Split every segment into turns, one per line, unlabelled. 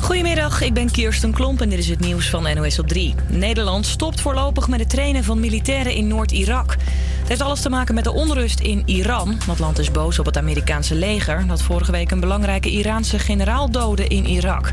Goedemiddag, ik ben Kirsten Klomp en dit is het nieuws van NOS op 3. Nederland stopt voorlopig met het trainen van militairen in Noord-Irak. Het heeft alles te maken met de onrust in Iran. Dat land is boos op het Amerikaanse leger... dat vorige week een belangrijke Iraanse generaal doodde in Irak.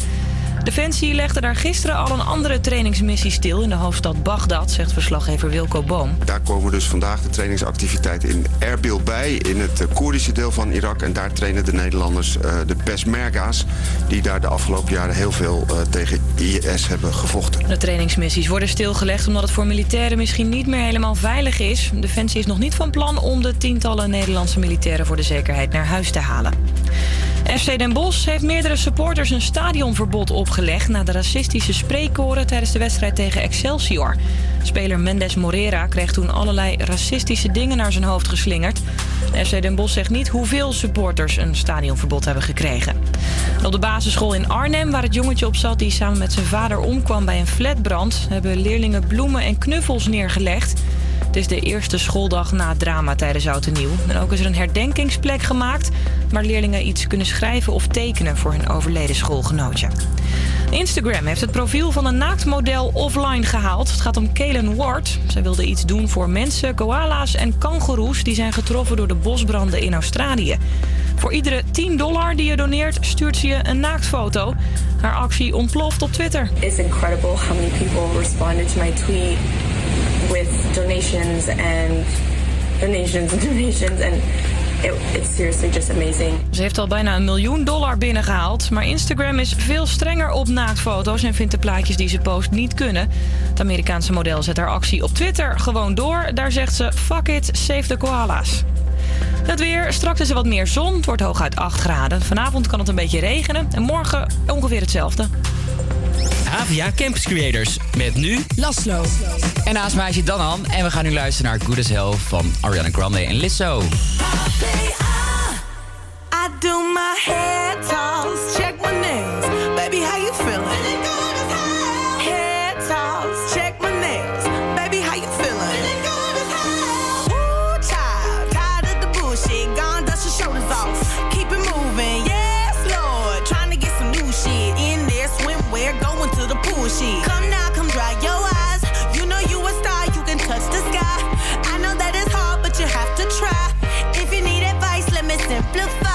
Defensie legde daar gisteren al een andere trainingsmissie stil in de hoofdstad Bagdad, zegt verslaggever Wilco Boom.
Daar komen dus vandaag de trainingsactiviteiten in Erbil bij, in het eh, Koerdische deel van Irak. En daar trainen de Nederlanders uh, de Peshmerga's, die daar de afgelopen jaren heel veel uh, tegen IS hebben gevochten.
De trainingsmissies worden stilgelegd omdat het voor militairen misschien niet meer helemaal veilig is. Defensie is nog niet van plan om de tientallen Nederlandse militairen voor de zekerheid naar huis te halen. FC Den Bosch heeft meerdere supporters een stadionverbod opgelegd... na de racistische spreekkoren tijdens de wedstrijd tegen Excelsior. Speler Mendes Morera kreeg toen allerlei racistische dingen naar zijn hoofd geslingerd. FC Den Bosch zegt niet hoeveel supporters een stadionverbod hebben gekregen. op de basisschool in Arnhem, waar het jongetje op zat... die samen met zijn vader omkwam bij een flatbrand... hebben leerlingen bloemen en knuffels neergelegd... Het is de eerste schooldag na drama tijdens Oud en Nieuw. En ook is er een herdenkingsplek gemaakt... waar leerlingen iets kunnen schrijven of tekenen voor hun overleden schoolgenootje. Instagram heeft het profiel van een naaktmodel offline gehaald. Het gaat om Kalen Ward. Zij wilde iets doen voor mensen, koala's en kangoeroes... die zijn getroffen door de bosbranden in Australië. Voor iedere 10 dollar die je doneert, stuurt ze je een naaktfoto. Haar actie ontploft op Twitter.
It's incredible how many people responded to my tweet with donations and donations and donations it's seriously just amazing.
Ze heeft al bijna een miljoen dollar binnengehaald, maar Instagram is veel strenger op naaktfoto's en vindt de plaatjes die ze post niet kunnen. Het Amerikaanse model zet haar actie op Twitter gewoon door. Daar zegt ze: fuck it, save the koala's. Het weer. Straks is er wat meer zon. Het wordt hooguit 8 graden. Vanavond kan het een beetje regenen. En morgen ongeveer hetzelfde.
Havia Campus Creators. Met nu Laslo. En naast mij zit Dan En we gaan nu luisteren naar Good as Hell van Ariana Grande en Lizzo. I do my head toss, check my nails. Baby, how you feeling? Shit. Come now, come dry your eyes. You know you a star, you can touch the sky. I know that it's hard, but you have to try. If you need advice, let me simplify.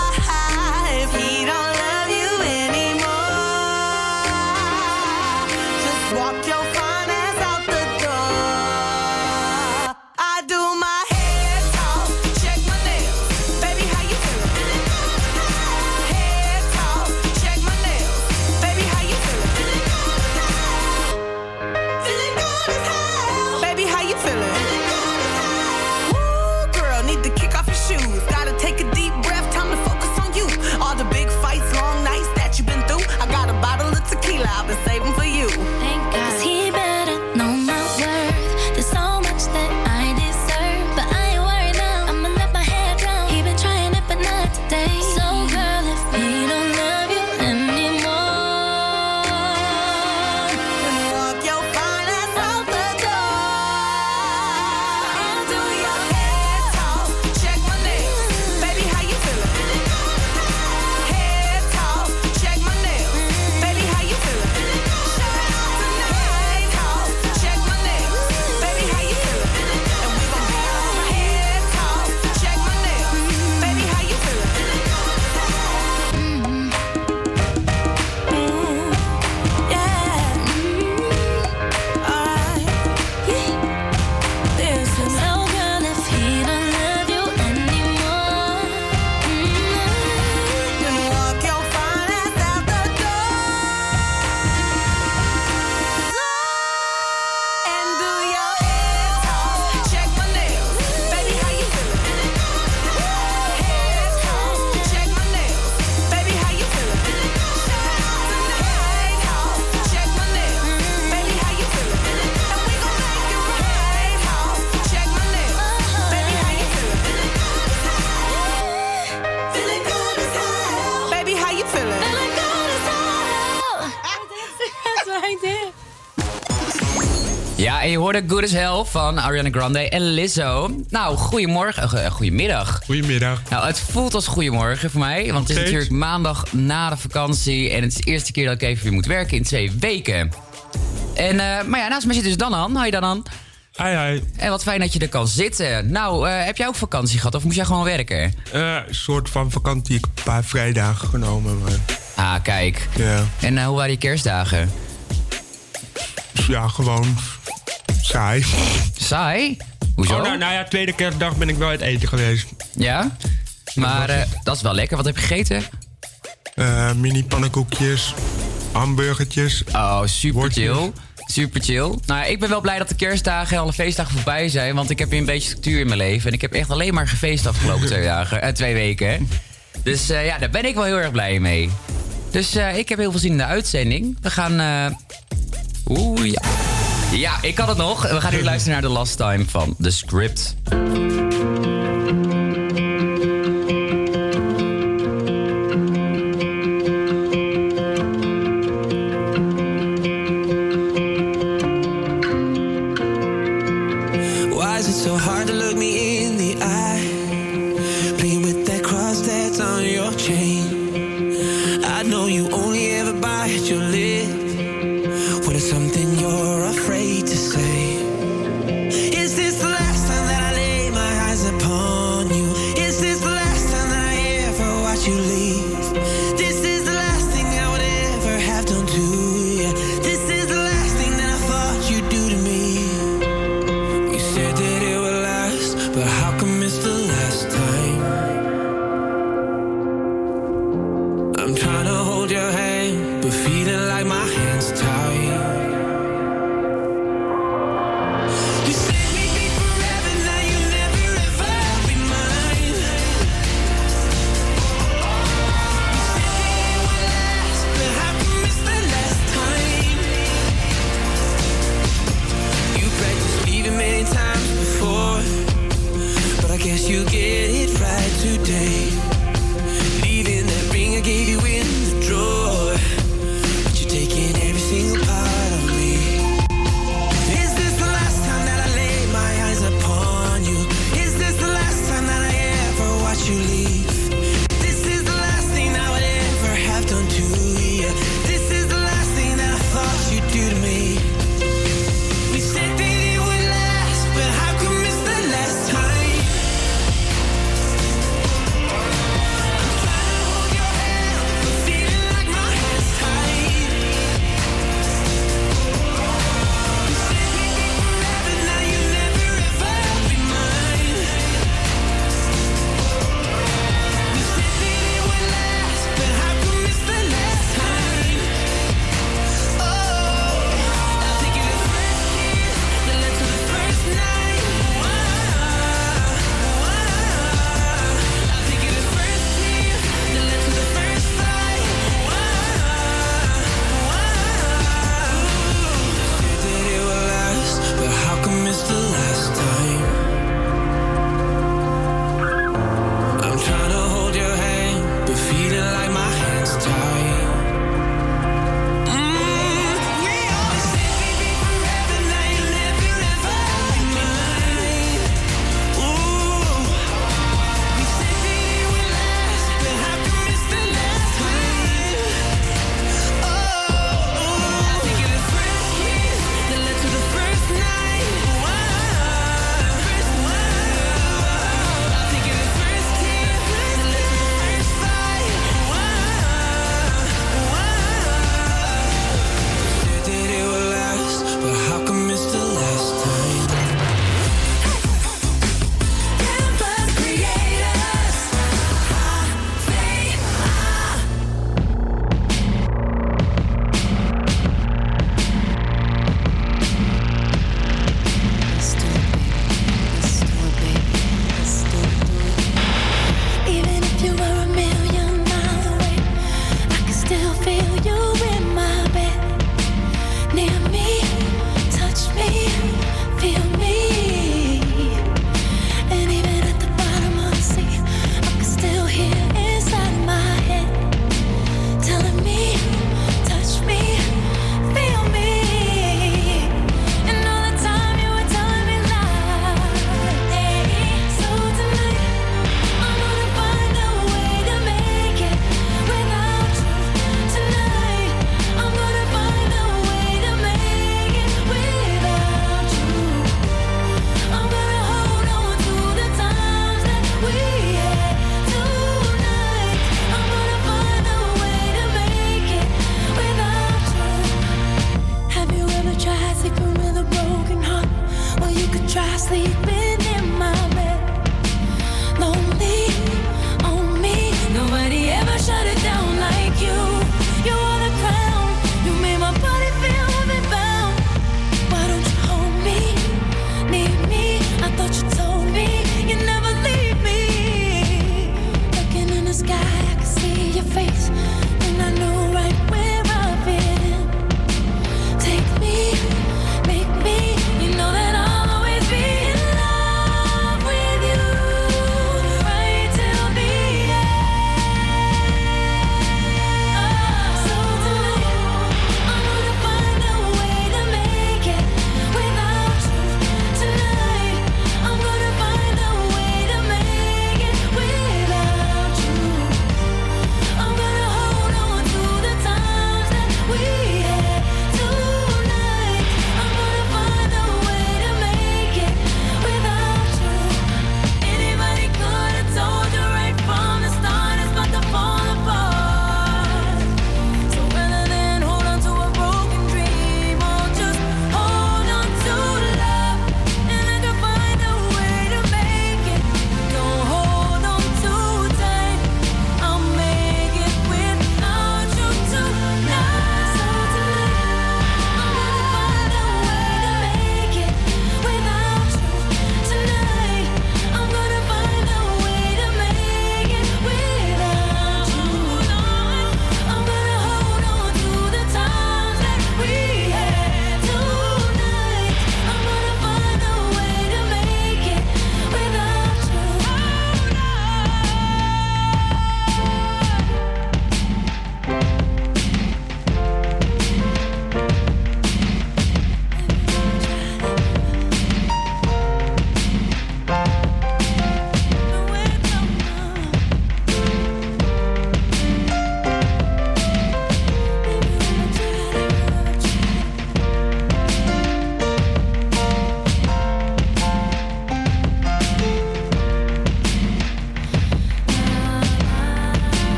Hoorde Good as Hell van Ariana Grande en Lizzo. Nou, goedemorgen, uh, goedemiddag.
Goedemiddag.
Nou, het voelt als goedemorgen voor mij, want het is natuurlijk maandag na de vakantie en het is de eerste keer dat ik even weer moet werken in twee weken. En, uh, maar ja, naast me zit dus Danan. Hoi Danan.
Hi, hi.
En wat fijn dat je er kan zitten. Nou, uh, heb jij ook vakantie gehad of moest jij gewoon werken?
Een soort van vakantie, ik heb een paar vrijdagen genomen. Maar...
Ah, kijk.
Ja.
En hoe waren je kerstdagen?
Ja, gewoon saai.
Saai? Hoezo?
Oh, nou, nou ja, tweede kerstdag ben ik wel uit eten geweest.
Ja? Maar uh, dat is wel lekker. Wat heb je gegeten?
Uh, mini pannenkoekjes, hamburgertjes.
Oh, super chill. Super chill. Nou, ja, ik ben wel blij dat de kerstdagen en alle feestdagen voorbij zijn. Want ik heb weer een beetje structuur in mijn leven. En ik heb echt alleen maar gefeest de afgelopen twee, dagen, uh, twee weken. Dus uh, ja, daar ben ik wel heel erg blij mee. Dus uh, ik heb heel veel zin in de uitzending. We gaan. Oeh, ja. Ja, ik kan het nog. We gaan nu luisteren naar The Last Time van The Script.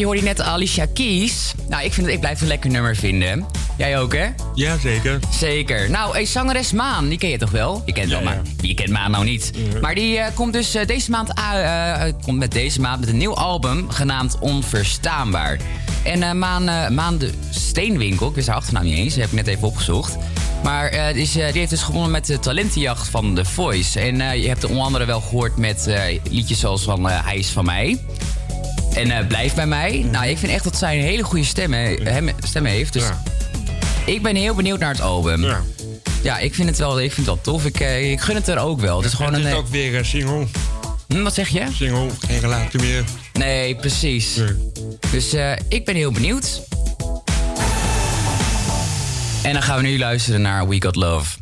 Je hoorde net Alicia Keys. Nou, ik, vind het, ik blijf het een lekker nummer vinden. Jij ook, hè?
Ja, zeker.
Zeker. Nou, hey, zangeres Maan, die ken je toch wel? Je kent wel, maar je kent Maan nou niet. Maar die eh, komt dus eh, deze maand uh, komt met deze maand met een nieuw album genaamd Onverstaanbaar. En Maan, Maan de Steenwinkel, ik wist haar achternaam niet eens, dat heb ik net even opgezocht. Maar uh, die, is, uh, die, heeft dus gewonnen met de talentenjacht van The Voice. En uh, je hebt het onder andere wel gehoord met liedjes zoals van Hij is van mij. En Blijf bij mij. Nou, ik vind echt dat zij een hele goede stem, stem heeft. Dus ja. ik ben heel benieuwd naar het album. Ja. Ja, ik vind het wel, ik vind het wel tof. Ik, ik gun het er ook wel. Het is gewoon
het is
een.
ook weer een single.
Hm, wat zeg je?
Single, geen relatie meer.
Nee, precies. Nee. Dus ik ben heel benieuwd. En dan gaan we nu luisteren naar We Got Love.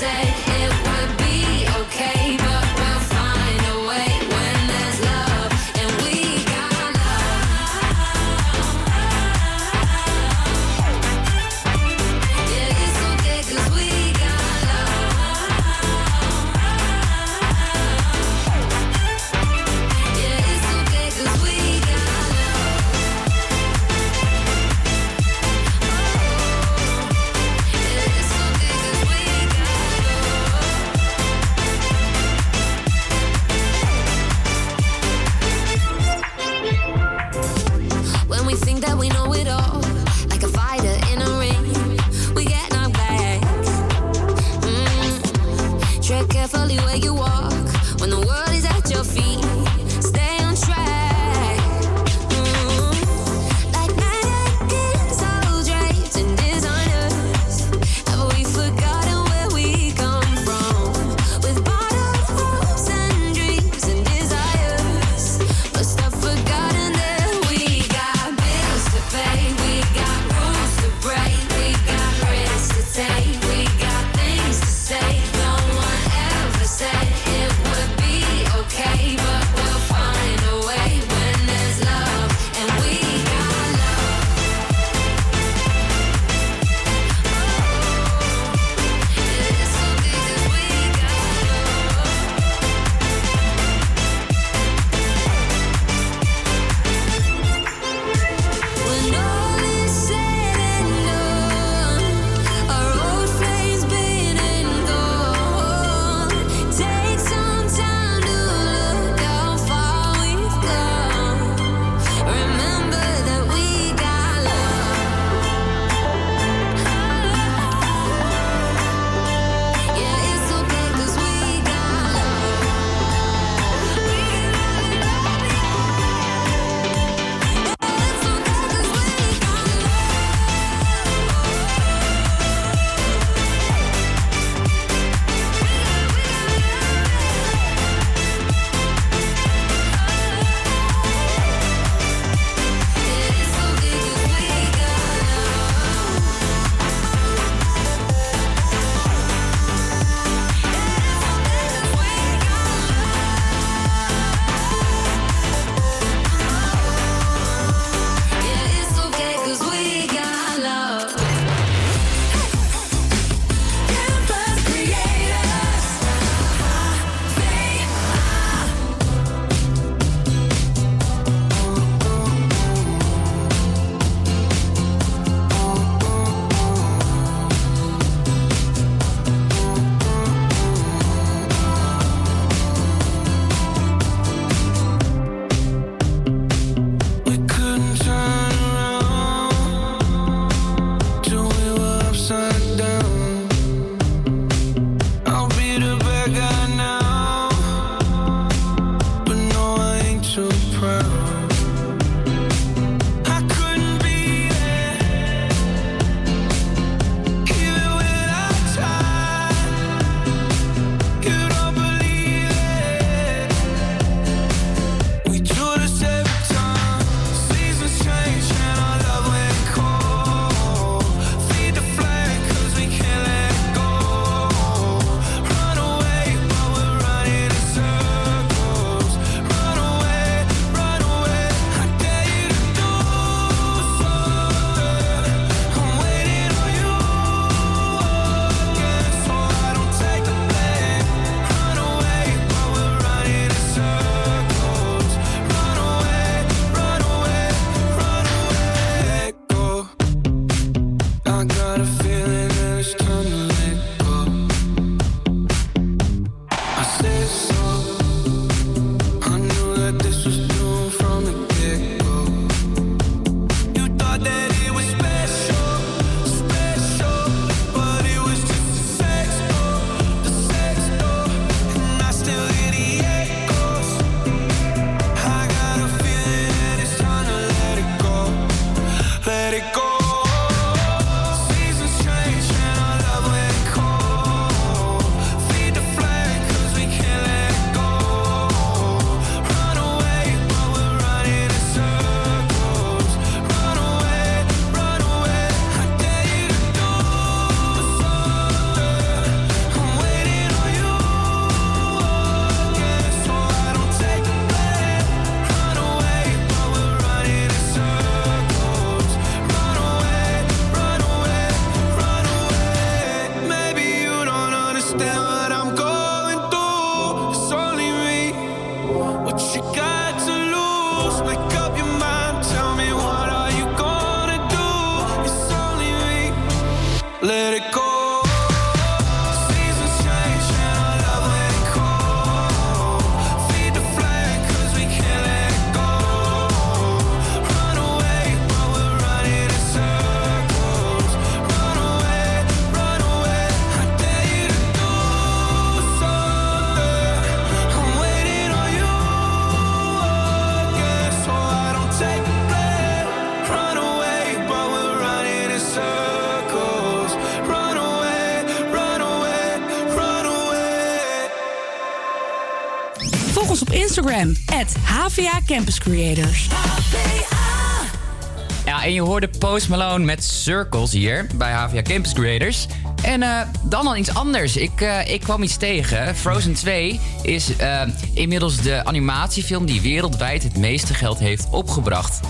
Say Instagram, HVA Campus Creators.
Ja, en je hoorde Post Malone met Circles hier bij HVA Campus Creators. En uh, dan al iets anders. Ik, uh, ik kwam iets tegen. Frozen 2 is uh, inmiddels de animatiefilm die wereldwijd het meeste geld heeft opgebracht.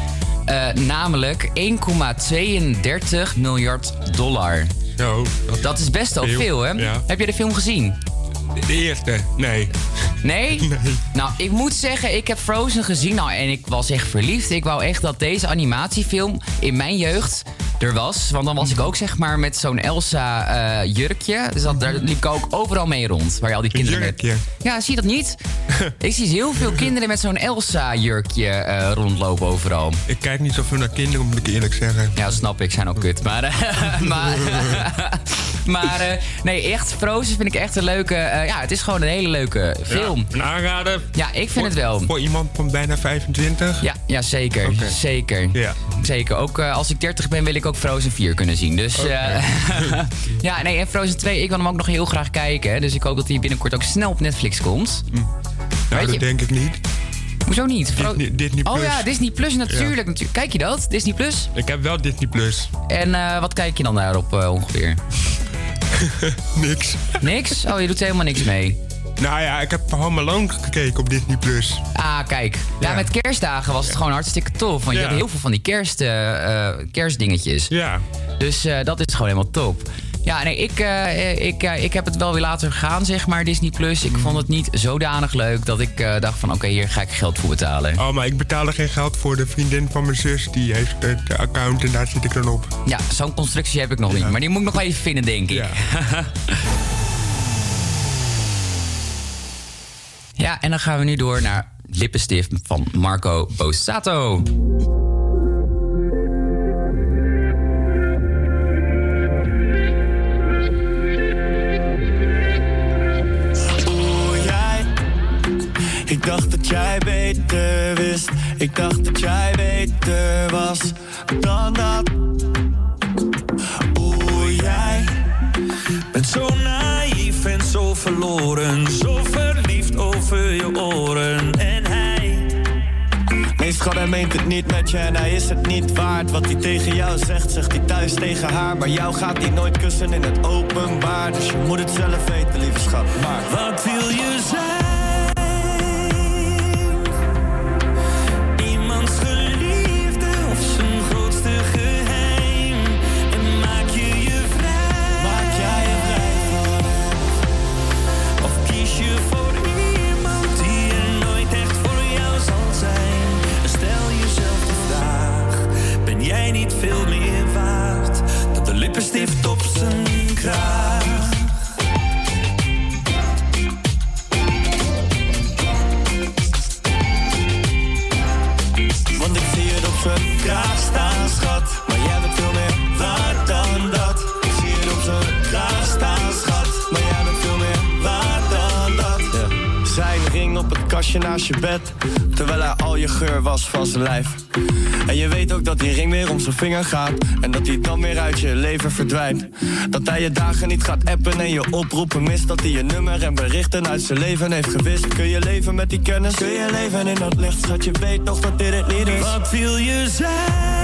namelijk 1,32 miljard dollar.
Zo,
dat, dat is best wel veel, veel hè?
Ja.
Heb je de film gezien?
De eerste, nee.
Nee?
nee?
Nou, ik moet zeggen, ik heb Frozen gezien nou, en ik was echt verliefd. Ik wou echt dat deze animatiefilm in mijn jeugd er was. Want dan was ik ook zeg maar met zo'n Elsa uh, jurkje. Dus dat, daar liep ik ook overal mee rond. Waar je al die kinderen
jurkje.
met. Ja, zie je dat niet? ik zie heel veel kinderen met zo'n Elsa jurkje uh, rondlopen overal.
Ik kijk niet zoveel naar kinderen, moet ik eerlijk zeggen.
Ja, snap ik. Zijn ook kut. Maar, uh, maar, maar nee, echt Frozen vind ik echt een leuke. ja, het is gewoon een hele leuke film.
Ja, een aanrader.
Ja, ik vind
voor,
het wel.
Voor iemand van bijna 25?
Ja, ja zeker. Okay. Zeker.
Ja.
Zeker. Ook als ik 30 ben, wil ik ook Frozen 4 kunnen zien. Dus okay. ja, nee, en Frozen 2, ik wil hem ook nog heel graag kijken. Dus ik hoop dat hij binnenkort ook snel op Netflix komt.
Mm. Nou, dat je? denk ik niet.
Hoezo niet?
Fro Disney, Disney Plus.
Oh ja, Disney Plus natuurlijk. Ja. Kijk je dat? Disney Plus?
Ik heb wel Disney Plus.
En uh, wat kijk je dan daarop uh, ongeveer?
niks.
Niks? Oh, je doet helemaal niks mee.
Nou ja, ik heb Home Alone gekeken op Disney+. Plus.
Ah, kijk. Ja, ja, met kerstdagen was het gewoon hartstikke tof. Want ja. je hebt heel veel van die kerst, uh, kerstdingetjes.
Ja.
Dus uh, dat is gewoon helemaal top. Ja, nee, ik, uh, ik, uh, ik heb het wel weer laten gaan, zeg maar, Disney Plus. Ik vond het niet zodanig leuk dat ik uh, dacht van... oké, okay, hier ga ik geld voor betalen.
Oh, maar ik betaal er geen geld voor. De vriendin van mijn zus, die heeft het account en daar zit ik dan op.
Ja, zo'n constructie heb ik nog ja. niet. Maar die moet ik nog even vinden, denk ik.
Ja.
Ja, en dan gaan we nu door naar Lippenstift van Marco Bossato.
Jij beter wist. Ik dacht dat jij beter was dan dat. Oeh, jij bent zo naïef en zo verloren. Zo verliefd over je oren. En hij. Nee, schat, hij meent het niet met je en hij is het niet waard. Wat hij tegen jou zegt, zegt hij thuis tegen haar. Maar jou gaat hij nooit kussen in het openbaar. Dus je moet het zelf weten, lieve schat. Maar wat wil je zijn? Kastje naast je bed. Terwijl hij al je geur was van zijn lijf. En je weet ook dat die ring weer om zijn vinger gaat. En dat hij dan weer uit je leven verdwijnt. Dat hij je dagen niet gaat appen en je oproepen mist. Dat hij je nummer en berichten uit zijn leven heeft gewist. Kun je leven met die kennis? Kun je leven in dat licht? Schat, je weet toch dat dit het niet is. Wat wil je zijn?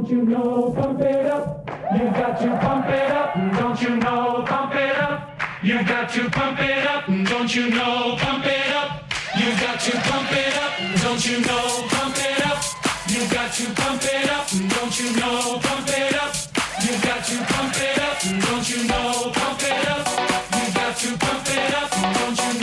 Don't you know, pump it up. You got to pump it up. Don't you know, pump it up. You got to pump it up. Don't you know, pump it up. You got to pump it up. Don't you know, pump it up. You got to pump it up. Don't you know, pump it up. You got to pump it up. Don't you know, pump it up. You got to pump it up. Don't you know,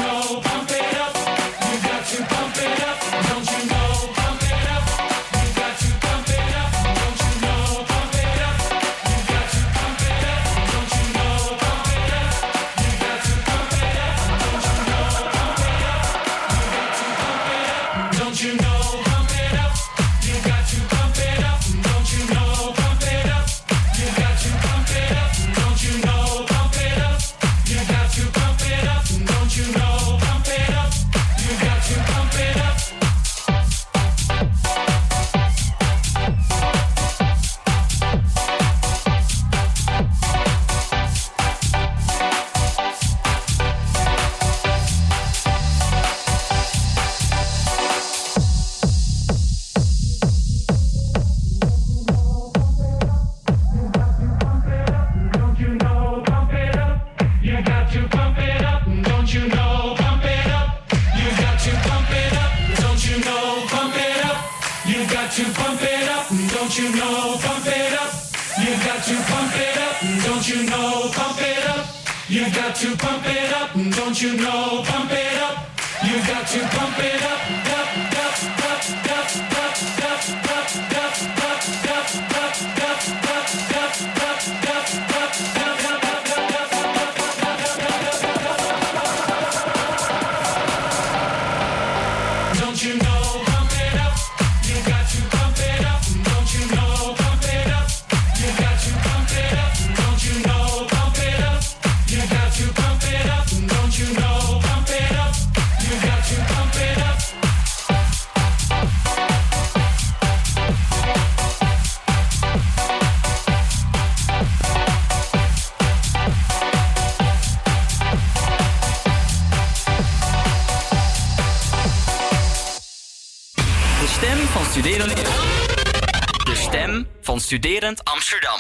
studerend Amsterdam.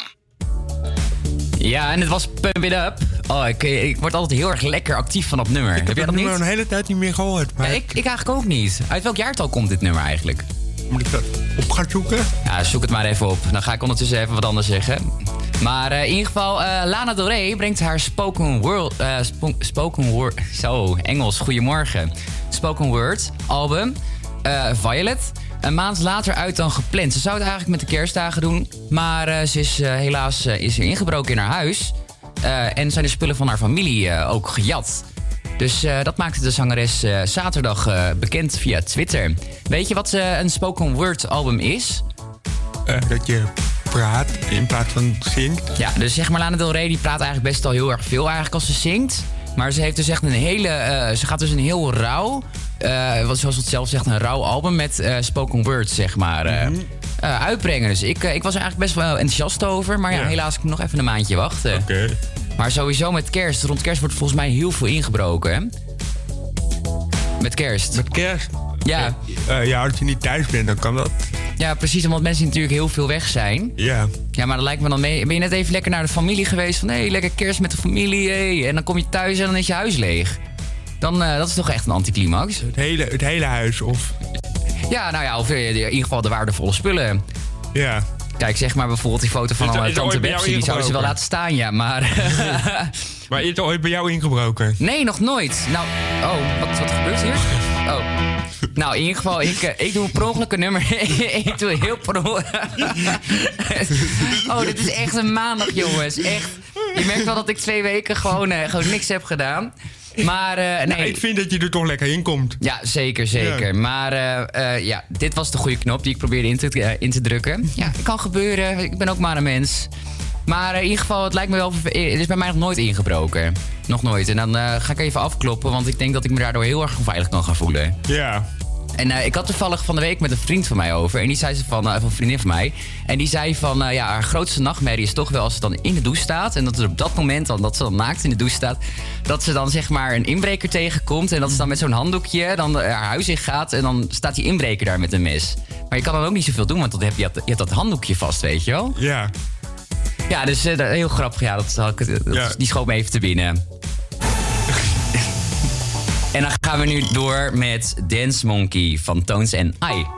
Ja, en het was Pump It Up. Oh, ik, ik word altijd heel erg lekker actief van dat nummer.
Ik
Heb
heb
jij dat
nummer
niet?
een hele tijd niet meer gehoord. Maar
Ja, ik, ik eigenlijk ook niet. Uit welk jaartal komt dit nummer eigenlijk?
moet ik dat op gaan zoeken?
Ja, zoek het maar even op. Dan ga ik ondertussen even wat anders zeggen. Maar eh, in ieder geval, eh, Lana Del Rey brengt haar spoken word... eh, spo- spoken word... Zo, Engels, goedemorgen. Spoken word album, eh, Violet... Een maand later uit dan gepland. Ze zou het eigenlijk met de kerstdagen doen. Maar eh, ze is eh, helaas eh, is er ingebroken in haar huis. En zijn de spullen van haar familie ook gejat. Dus dat maakte de zangeres zaterdag bekend via Twitter. Weet je wat een spoken word album is?
Dat je praat in plaats van zingt.
Ja, dus zeg maar Lana Del Rey die praat eigenlijk best al heel erg veel eigenlijk als ze zingt. Maar ze heeft dus echt een hele... ze gaat dus een heel rauw... wat zoals het zelf zegt, een rauw album met eh, spoken words, zeg maar, eh, uitbrengen. Dus ik, ik was er eigenlijk best wel enthousiast over. Maar ja,
Ja.
helaas ik moet nog even een maandje wachten.
Oké.
Maar sowieso met kerst. Rond kerst wordt volgens mij heel veel ingebroken, hè? Met kerst.
Met kerst.
Ja,
ja, als je niet thuis bent, dan kan dat.
ja, precies. Omdat mensen natuurlijk heel veel weg zijn.
Ja.
Ja, maar dan lijkt me dan mee. Ben je net even lekker naar de familie geweest? Van hé, hey, lekker kerst met de familie. Hey. En dan kom je thuis en dan is je huis leeg. Dan, eh, dat is toch echt een anticlimax?
Het hele, het hele huis. Of
Ja, nou ja, of eh, in ieder geval de waardevolle spullen.
ja.
Kijk, zeg maar bijvoorbeeld die foto van
Is is
Tante Betsy. Die zou ze wel laten staan, ja. Maar
Maar is er ooit bij jou ingebroken?
nee, nog nooit. Nou, oh, wat, wat gebeurt hier? Oh. Nou, in ieder geval, ik, eh, ik doe per ongeluk een nummer. ik doe heel per Oh, dit is echt een maandag, jongens. Echt. Je merkt wel dat ik twee weken gewoon, gewoon niks heb gedaan. Maar eh, nee.
Nou, ik vind dat je er toch lekker in komt.
Ja, zeker, zeker.
Ja.
Maar eh, eh, ja, dit was de goede knop die ik probeerde in te, in te drukken. Ja, het kan gebeuren. Ik ben ook maar een mens. Maar in ieder geval, het lijkt me wel... Het is bij mij nog nooit ingebroken. Nog nooit. En dan eh, ga ik even afkloppen, want ik denk dat ik me daardoor heel erg onveilig kan gaan voelen.
Ja.
En eh, ik had toevallig van de week met een vriend van mij over. En die zei ze van, uh, van een vriendin van mij. En die zei van, eh, ja, haar grootste nachtmerrie is toch wel als ze dan in de douche staat. En dat er op dat moment, dan, dat ze dan maakt in de douche staat. Dat ze dan zeg maar een inbreker tegenkomt. En dat ze dan met zo'n handdoekje dan haar huis in gaat. En dan staat die inbreker daar met een mes. Maar je kan dan ook niet zoveel doen, want dan heb je, je hebt dat handdoekje vast, weet je wel?
Ja.
Ja, dus heel grappig. Ja, dat, dat, die schoot me even te binnen. En dan gaan we nu door met Dance Monkey van Tones
and I.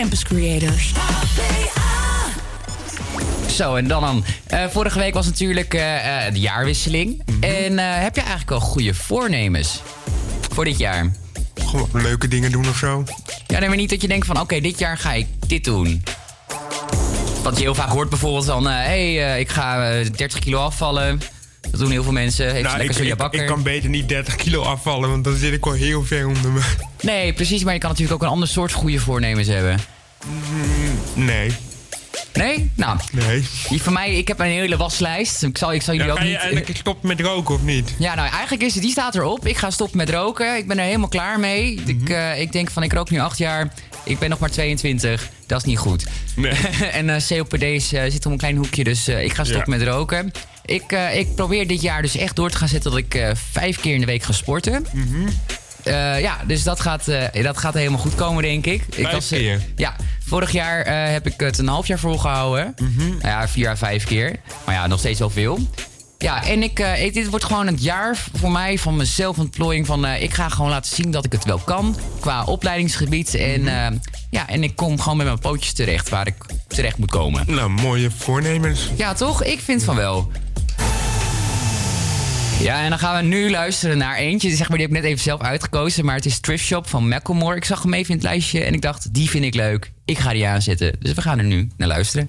Campus Creators.
Zo, en dan dan. Eh, vorige week was natuurlijk eh, eh, de jaarwisseling. En eh, heb je eigenlijk al goede voornemens voor dit jaar?
Gewoon leuke dingen doen of zo.
Ja, nee, maar niet dat je denkt van... oké, dit jaar ga ik dit doen. Wat je heel vaak hoort bijvoorbeeld van... hé, hey, ik ga eh, 30 kilo afvallen. Dat doen heel veel mensen. Heeft
Nou,
lekker
ik,
bakker.
ik kan beter niet 30 kilo afvallen, want dan zit ik wel heel ver onder me.
Nee, precies. Maar je kan natuurlijk ook een ander soort goede voornemens hebben.
Nee.
Nee? Nou.
Nee.
Die van mij, ik heb een hele waslijst. Ik zal, ik zal jullie
Ja,
ook
ga je
niet...
eigenlijk stoppen met roken of niet?
Ja, nou eigenlijk is het, die staat erop. Ik ga stoppen met roken. Ik ben er helemaal klaar mee.
Mhm.
ik, eh, ik denk van, ik rook nu acht jaar. Ik ben nog maar 22. Dat is niet goed.
Nee.
en eh, COPD eh, zit om een klein hoekje, dus ik ga stoppen
Ja.
met roken. Ik, eh, ik probeer dit jaar dus echt door te gaan zetten dat ik eh, vijf keer in de week ga sporten.
Mhm.
Eh, ja, dus dat gaat, eh, dat gaat helemaal goed komen, denk ik. ik
Vijf
eh,
keer?
ja, vorig jaar eh, heb ik het een half jaar volgehouden.
Mhm.
Nou ja, vier à vijf keer. Maar ja, nog steeds wel veel. Ja, en ik, eh, ik, dit wordt gewoon het jaar voor mij van mijn zelfontplooiing. Van, eh, ik ga gewoon laten zien dat ik het wel kan qua opleidingsgebied. En,
Mhm.
eh, ja, en ik kom gewoon met mijn pootjes terecht waar ik terecht moet komen.
Nou, mooie voornemens.
Ja, toch? Ik vind van wel. Ja, en dan gaan we nu luisteren naar eentje. Zeg maar, die heb ik net even zelf uitgekozen. Maar het is Thrift Shop van Macklemore. Ik zag hem even in het lijstje en ik dacht, die vind ik leuk. Ik ga die aanzetten. Dus we gaan er nu naar luisteren.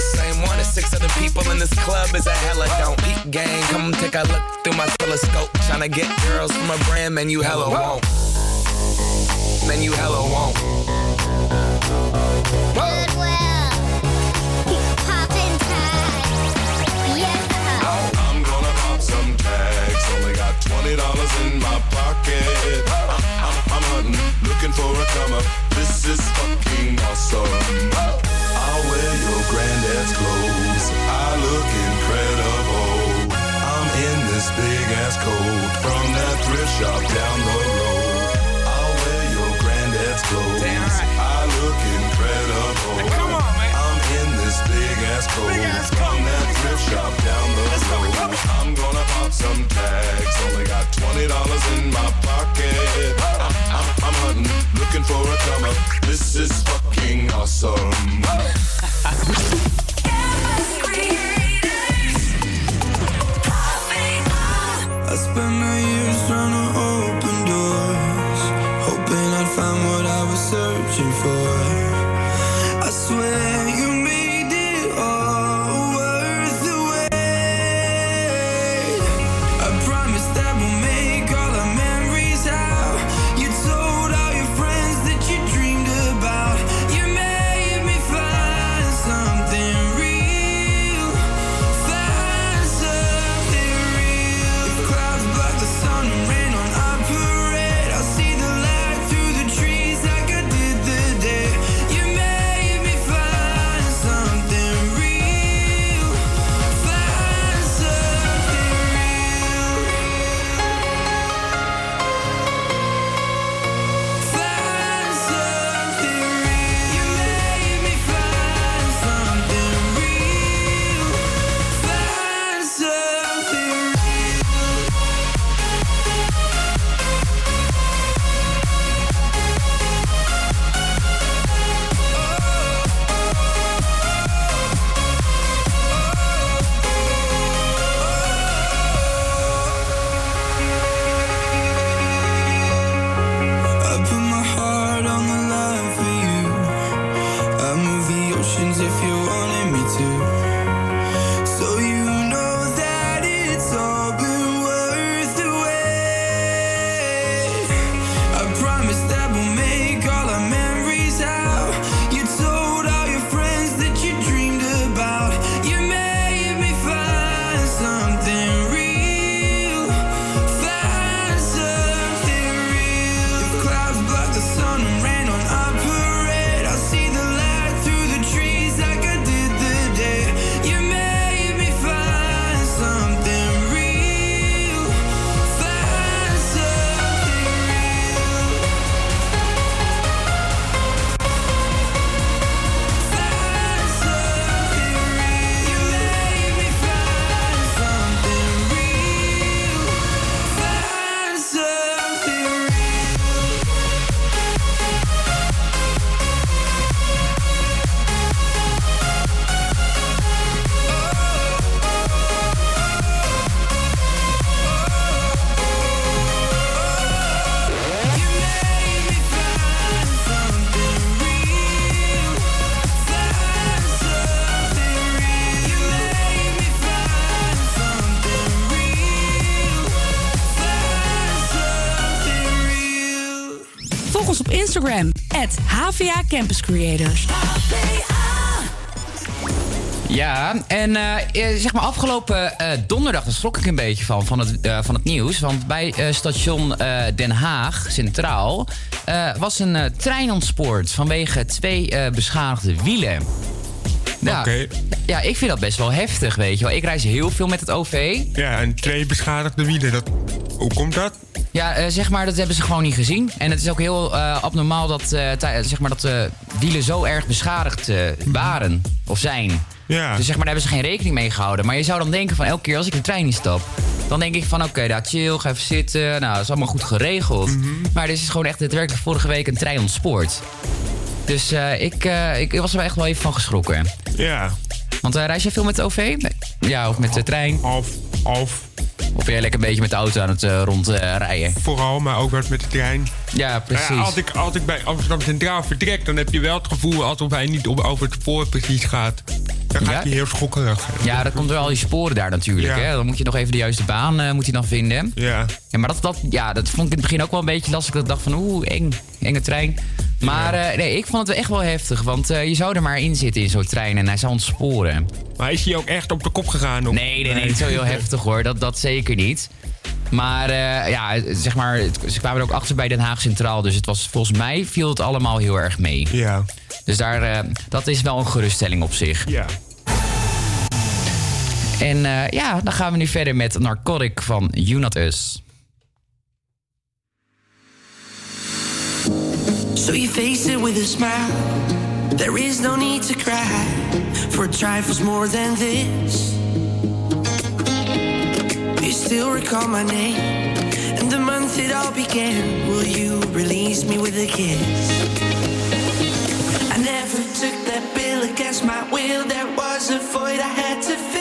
the same one as six other people in this club is a hella don't eat gang. Come take a look through my telescope. Tryna get girls from a brand, man, you hella won't. Man, you hella won't.
Goodwill. Pop in tags. Yeah.
I'm gonna pop some tags. Only got $20 in my pocket twenty come up. This is fucking awesome. I'll wear your granddad's clothes. I look incredible. I'm in this big ass coat from that thrift shop down the road. I'll wear your granddad's clothes. I look incredible. Ass coat from that thrift shop down the road. I'm gonna pop some tags. Only got twenty dollars in my pocket. I'm, I'm, I'm hunting, looking for a come up. This is fucking awesome.
I spent my years trying to
Instagram, HVA Campus Creators.
Ja, en eh, eh, zeg maar afgelopen eh, donderdag, daar schrok ik een beetje van, van het, van het nieuws. Want bij eh, station eh, Den Haag, Centraal, eh, was een eh, trein ontspoord vanwege twee eh, beschadigde wielen. Ja, ja, ik vind dat best wel heftig, weet je wel. Ik reis heel veel met het OV.
Ja, en twee beschadigde wielen. Dat, hoe komt dat?
Ja, eh, zeg maar, dat hebben ze gewoon niet gezien. En het is ook heel eh, abnormaal dat, eh, zeg maar, dat de wielen zo erg beschadigd waren of zijn.
Ja.
Dus zeg maar, daar hebben ze geen rekening mee gehouden. Maar je zou dan denken van elke keer als ik de trein instap... dan denk ik van oké, daar chill, ga even zitten. Nou, dat is allemaal goed geregeld. Maar er is gewoon echt daadwerkelijk vorige week een trein ontspoord. Dus ik, ik was er echt wel even van geschrokken.
Ja.
Want reis jij veel met de OV? Nee. Ja, of met de trein?
Of, of.
Ben jij lekker een beetje met de auto aan het eh, rondrijden?
Vooral, maar ook wat met de trein.
Ja, precies.
Nou ja, als, ik, als ik bij Amsterdam Centraal vertrek, dan heb je wel het gevoel alsof hij niet op, over het spoor precies gaat. Dan gaat
Ja?
hij heel schokkerig.
Ja, dat komt door al die sporen daar natuurlijk.
Ja.
Hè? Dan moet je nog even de juiste baan eh, moet je dan vinden.
Ja.
ja maar dat, dat, ja, dat vond ik in het begin ook wel een beetje lastig. Dat ik dacht van oeh, eng, enge trein. Maar eh, nee, ik vond het wel echt wel heftig. Want eh, je zou er maar in zitten in zo'n trein en hij zou ontsporen.
Maar is hij ook echt op de kop gegaan? Of?
Nee, nee, nee, niet zo heel heftig hoor. Dat, dat zeker niet. Maar eh, ja, zeg maar, ze kwamen er ook achter bij Den Haag Centraal. Dus het was, volgens mij viel het allemaal heel erg mee.
Ja.
Dus daar, dat is wel een geruststelling op zich.
Ja.
En ja, dan gaan we nu verder met Narcotic van You Not Us.
So you face it with a smile. There is no need to cry for trifles more than this. You still recall my name and the month it all began. Will you release me with a kiss? I never took that bill against my will. There was a void I had to fill.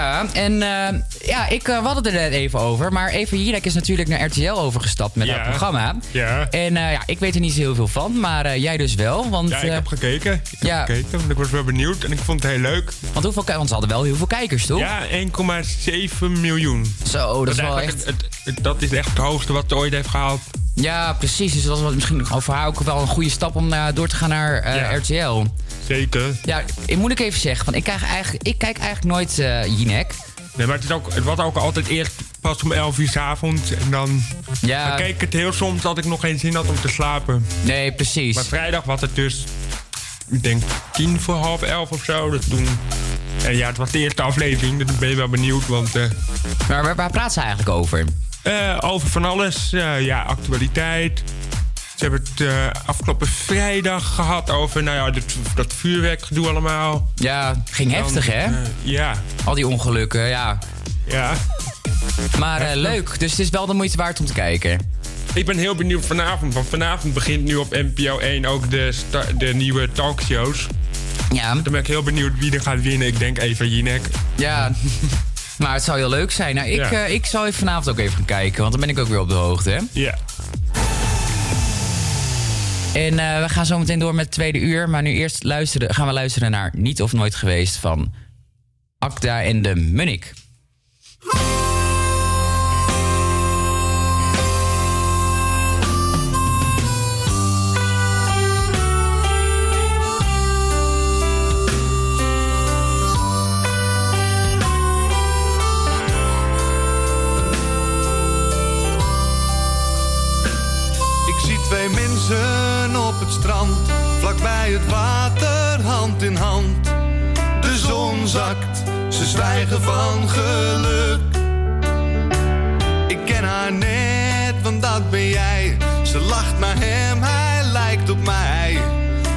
Ja, en eh, ja, ik uh, had het er net even over. Maar Eva Jinek is natuurlijk naar RTL overgestapt met
Ja.
haar programma.
Ja.
En eh, ja, ik weet er niet zo heel veel van, maar jij dus wel. Want,
Ja, ik heb gekeken. Ik heb
ja.
gekeken, want ik was wel benieuwd en ik vond het heel leuk.
Want, hoeveel, want ze hadden wel heel veel kijkers, toch?
Ja, 1,7 miljoen.
Zo, dat is wel
Het, het- dat is echt het hoogste wat ze ooit heeft gehaald.
Ja, precies. Dus dat was misschien voor haar ook wel een goede stap om door te gaan naar RTL.
Zeker.
Ja, ik moet ik even zeggen, ik, krijg eigenlijk, ik kijk eigenlijk nooit eh Jinek.
Nee, maar het, is ook, het was ook altijd eerst pas om 11 uur s avonds. En dan,
Ja.
dan keek het heel soms dat ik nog geen zin had om te slapen.
Nee, precies.
Maar vrijdag was het dus, ik denk tien voor half elf of zo. Dus toen, en ja, het was de eerste aflevering, dus ik ben je wel benieuwd. Want, eh,
maar waar, waar praat ze eigenlijk over?
Eh, over van alles. ja, actualiteit. Ze hebben het eh, afgelopen vrijdag gehad over nou ja, dat, dat vuurwerkgedoe allemaal.
Ja, ging
Dan,
heftig, hè?
eh, ja.
Al die ongelukken, ja.
Ja.
Maar eh, leuk, dus het is wel de moeite waard om te kijken.
Ik ben heel benieuwd vanavond, want vanavond begint nu op NPO 1 ook de, de nieuwe talkshows.
Ja.
Dan ben ik heel benieuwd wie er gaat winnen. Ik denk Eva Jinek.
Ja, maar het zou heel leuk zijn. Nou, ik,
Ja.
ik zal even vanavond ook even gaan kijken, want dan ben ik ook weer op de hoogte, hè?
Ja.
En eh, we gaan zo meteen door met het tweede uur. Maar nu eerst luisteren, gaan we luisteren naar Niet of Nooit Geweest van Akda en de Munnik.
Ik zie twee mensen strand, vlakbij het water, hand in hand. De zon zakt, ze zwijgen van geluk. Ik ken haar net, want dat ben jij. Ze lacht naar hem, hij lijkt op mij.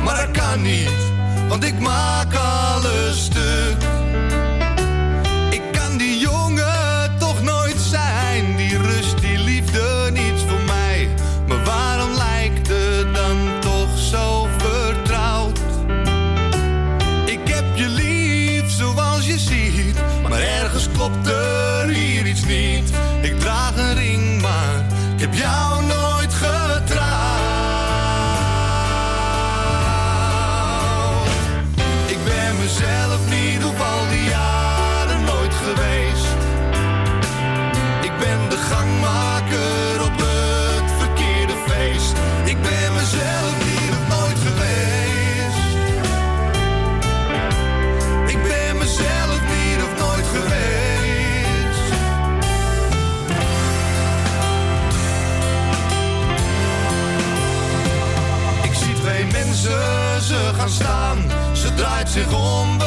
Maar dat kan niet, want ik maak alles stuk. Staan. Ze draait zich om,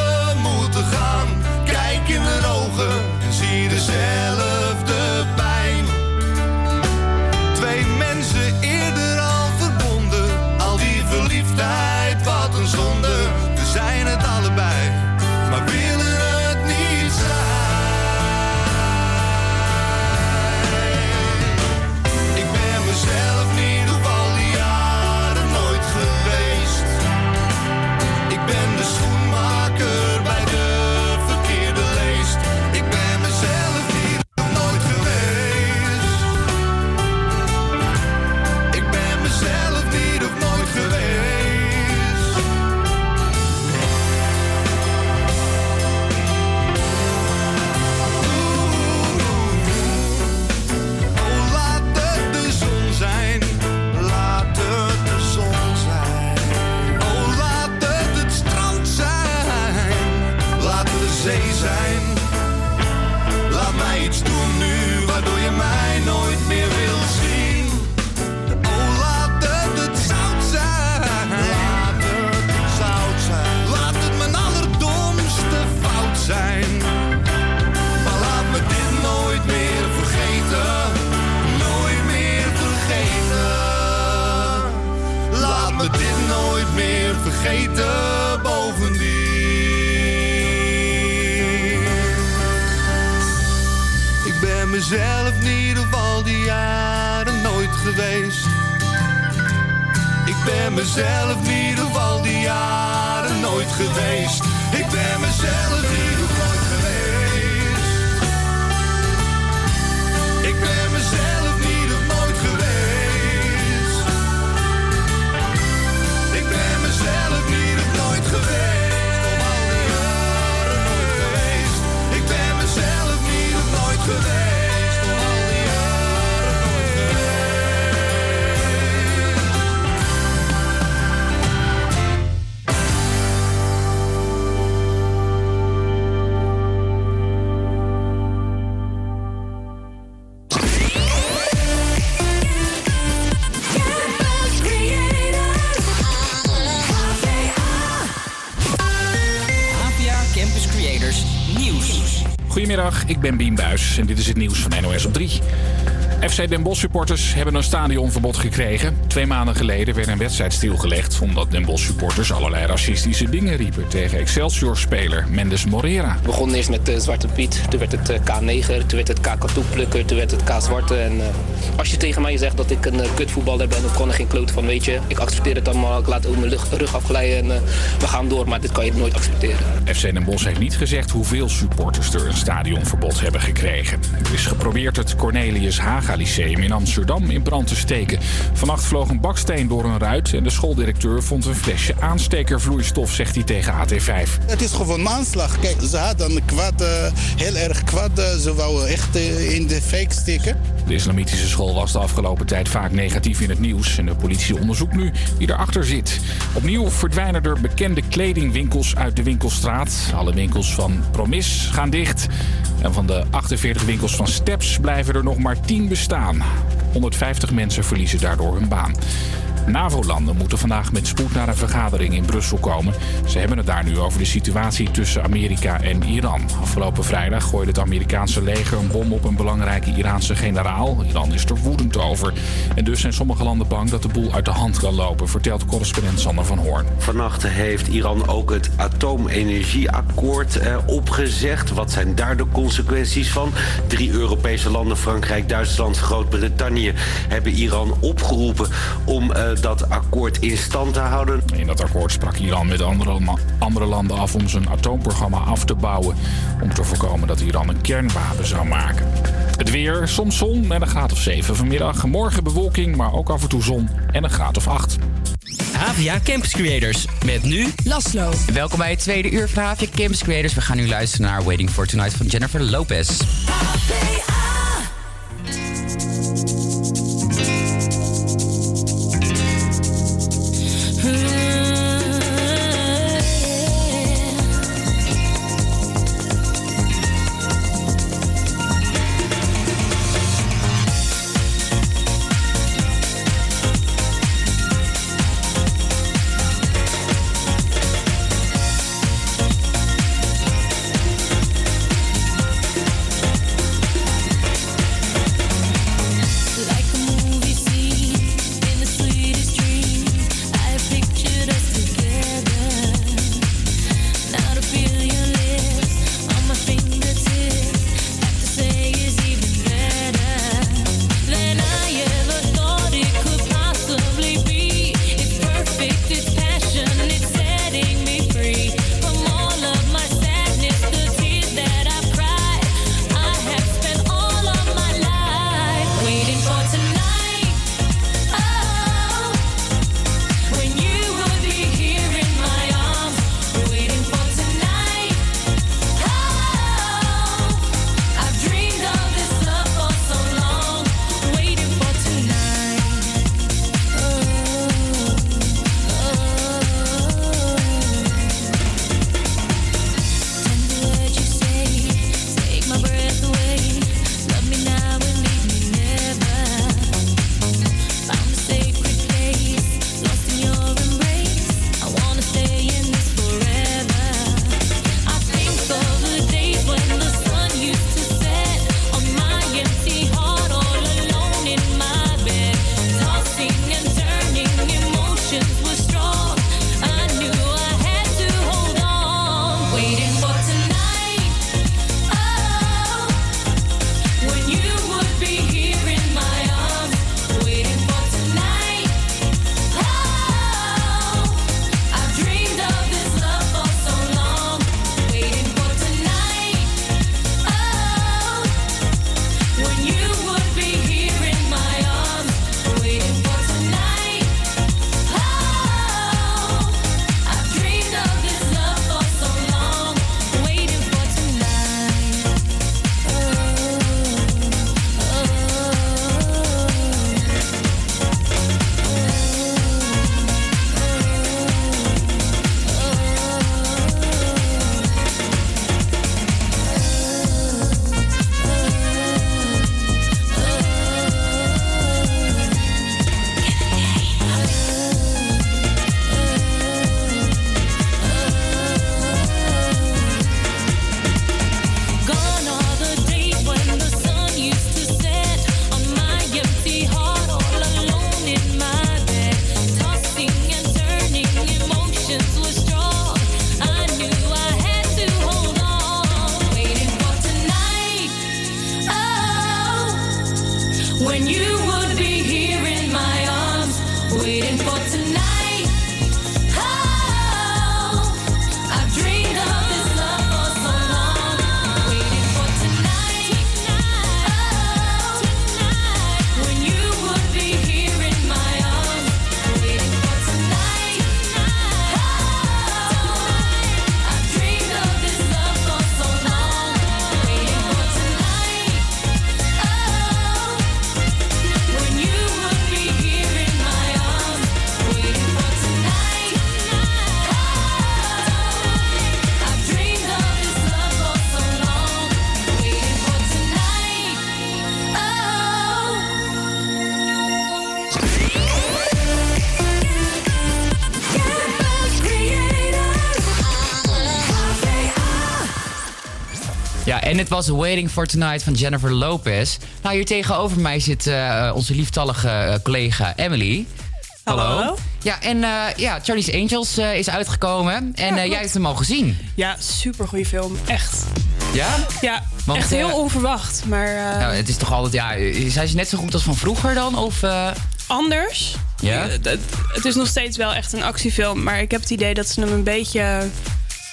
Me dit nooit meer vergeten. Bovendien. Ik ben mezelf niet op al die jaren nooit geweest. Ik ben mezelf niet op al die jaren nooit geweest. Ik ben mezelf niet
Ik ben Bien Buis en dit is het nieuws van NOS op 3. FC Den Bosch supporters hebben een stadionverbod gekregen. Twee maanden geleden werd een wedstrijd stilgelegd... omdat Den Bosch supporters allerlei racistische dingen riepen... tegen Excelsior-speler Mendes Morera.
We begonnen eerst met eh, Zwarte Piet, toen werd het eh, K9, toen werd het K Katoenplukker, toen werd het K Zwarte. En eh, als je tegen mij zegt dat ik een eh, kutvoetballer ben, dan kon er geen kloot van, weet je. Ik accepteer het allemaal, ik laat ook mijn rug, afglijden en eh, we gaan door, maar dit kan je nooit accepteren.
FC Den Bosch heeft niet gezegd hoeveel supporters er een stadionverbod hebben gekregen. Er is geprobeerd het Cornelius Haga Lyceum in Amsterdam in brand te steken. Vannacht vloog een baksteen door een ruit en de schooldirecteur vond een flesje aanstekervloeistof, zegt hij tegen AT5.
Het is gewoon een aanslag. Kijk, ze hadden kwaad, eh, heel erg kwaad. ze wouden echt in de fake steken.
De islamitische school was de afgelopen tijd vaak negatief in het nieuws. En de politie onderzoekt nu wie erachter zit. Opnieuw verdwijnen er bekende kledingwinkels uit de winkelstraat. Alle winkels van Promis gaan dicht. En van de 48 winkels van Steps blijven er nog maar 10 bestaan. 150 mensen verliezen daardoor hun baan. NAVO-landen moeten vandaag met spoed naar een vergadering in Brussel komen. Ze hebben het daar nu over de situatie tussen Amerika en Iran. Afgelopen vrijdag gooide het Amerikaanse leger een bom op een belangrijke Iraanse generaal. Iran is er woedend over. En dus zijn sommige landen bang dat de boel uit de hand kan lopen, vertelt correspondent Sander van Hoorn.
Vannacht heeft Iran ook het atoomenergieakkoord eh, opgezegd. Wat zijn daar de consequenties van? Drie Europese landen, Frankrijk, Duitsland, Groot-Brittannië, hebben Iran opgeroepen om eh, dat akkoord in stand te houden.
In dat akkoord sprak Iran met andere, andere landen af om zijn atoomprogramma af te bouwen. Om te voorkomen dat Iran een kernwapen zou maken. Het weer, soms zon en een graad of 7 vanmiddag. Morgen bewolking, maar ook af en toe zon en een graad of 8.
Havia Campus Creators. Met nu
Laslo.
Welkom bij het tweede uur van Havia Campus Creators. We gaan nu luisteren naar Waiting for Tonight van Jennifer Lopez.
En het was Waiting for Tonight van Jennifer Lopez. Nou, hier tegenover mij zit eh, onze lieftallige eh, collega Emily.
Hallo.
Ja, en eh, ja, Charlie's Angels eh, is uitgekomen. En eh, jij hebt hem al gezien.
Ja, super goede film. Echt.
Ja?
Ja,
Want,
echt heel onverwacht. Maar eh,
Nou, het is toch altijd, ja, zijn ze net zo goed als van vroeger dan? Of, eh,
anders.
Ja?
Het, het is nog steeds wel echt een actiefilm. Maar ik heb het idee dat ze hem een beetje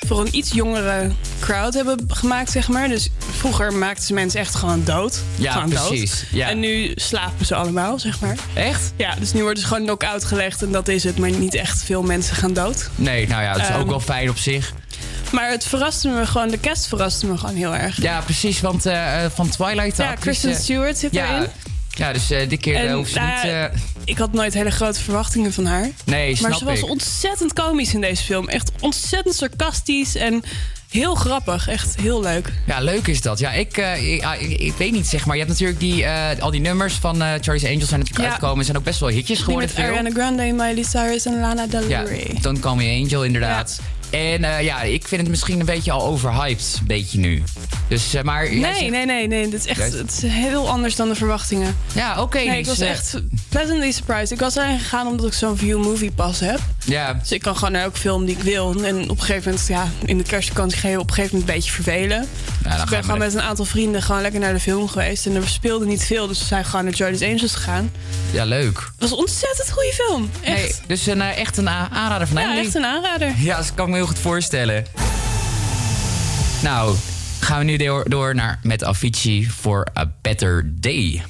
voor een iets jongere crowd hebben gemaakt, zeg maar. Dus vroeger maakten ze mensen echt gewoon dood.
Ja,
gewoon
precies.
Dood.
Ja.
En nu slapen ze allemaal, zeg maar.
Echt?
Ja, dus nu wordt ze gewoon knock-out gelegd en dat is het. Maar niet echt veel mensen gaan dood.
Nee, nou ja, dat is ook
Ehm,
wel fijn op zich.
Maar het verraste me gewoon, de cast verraste me gewoon heel erg.
Ja, precies, want eh, eh, van Twilight...
Ja,
actrice-
Kristen Stewart zit
ja,
erin.
Ja, dus eh dit keer eh,
En,
hoeft ze niet... eh,
Ik had nooit hele grote verwachtingen van haar.
nee, snap
maar ze was
ik.
ontzettend komisch in deze film. Echt ontzettend sarcastisch en heel grappig. Echt heel leuk.
Ja, leuk is dat. Ja, ik, eh, ik, ah, ik, ik weet niet, zeg maar. Je hebt natuurlijk die, eh, al die nummers van eh Charlie's Angels zijn natuurlijk
Ja.
uitgekomen. En zijn ook best wel hitjes
Die
geworden.
met
veel.
Ariana Grande, Miley Cyrus en Lana Del
Ja,
Rey.
Don't Call Me Angel, inderdaad. En eh, ja, ik vind het misschien een beetje al overhyped, een beetje nu. Dus, eh, maar...
Nee,
zegt-
nee, nee, nee. Dit is echt het is heel anders dan de verwachtingen.
Ja, oké.
nee, ik
dus,
was
eh,
echt pleasantly surprised. Ik was erheen gegaan omdat ik zo'n View Movie Pass heb.
Ja,
Dus ik kan gewoon naar elke film die ik wil. En op een gegeven moment, ja, in de kerstvakantie ga je op een gegeven moment een beetje vervelen. dus
ga
ik ben gewoon met een aantal vrienden gewoon lekker naar de film geweest. En er speelde niet veel, dus we zijn gewoon naar Charlie's Angels gegaan.
ja, leuk.
Het was een ontzettend goede film. Echt.
Nee, dus een, echt een aanrader van
ja,
Emily.
echt een aanrader.
Ja, dat kan ik me voorstellen. Nou, gaan we nu door, door naar met Avicii voor A Better Day.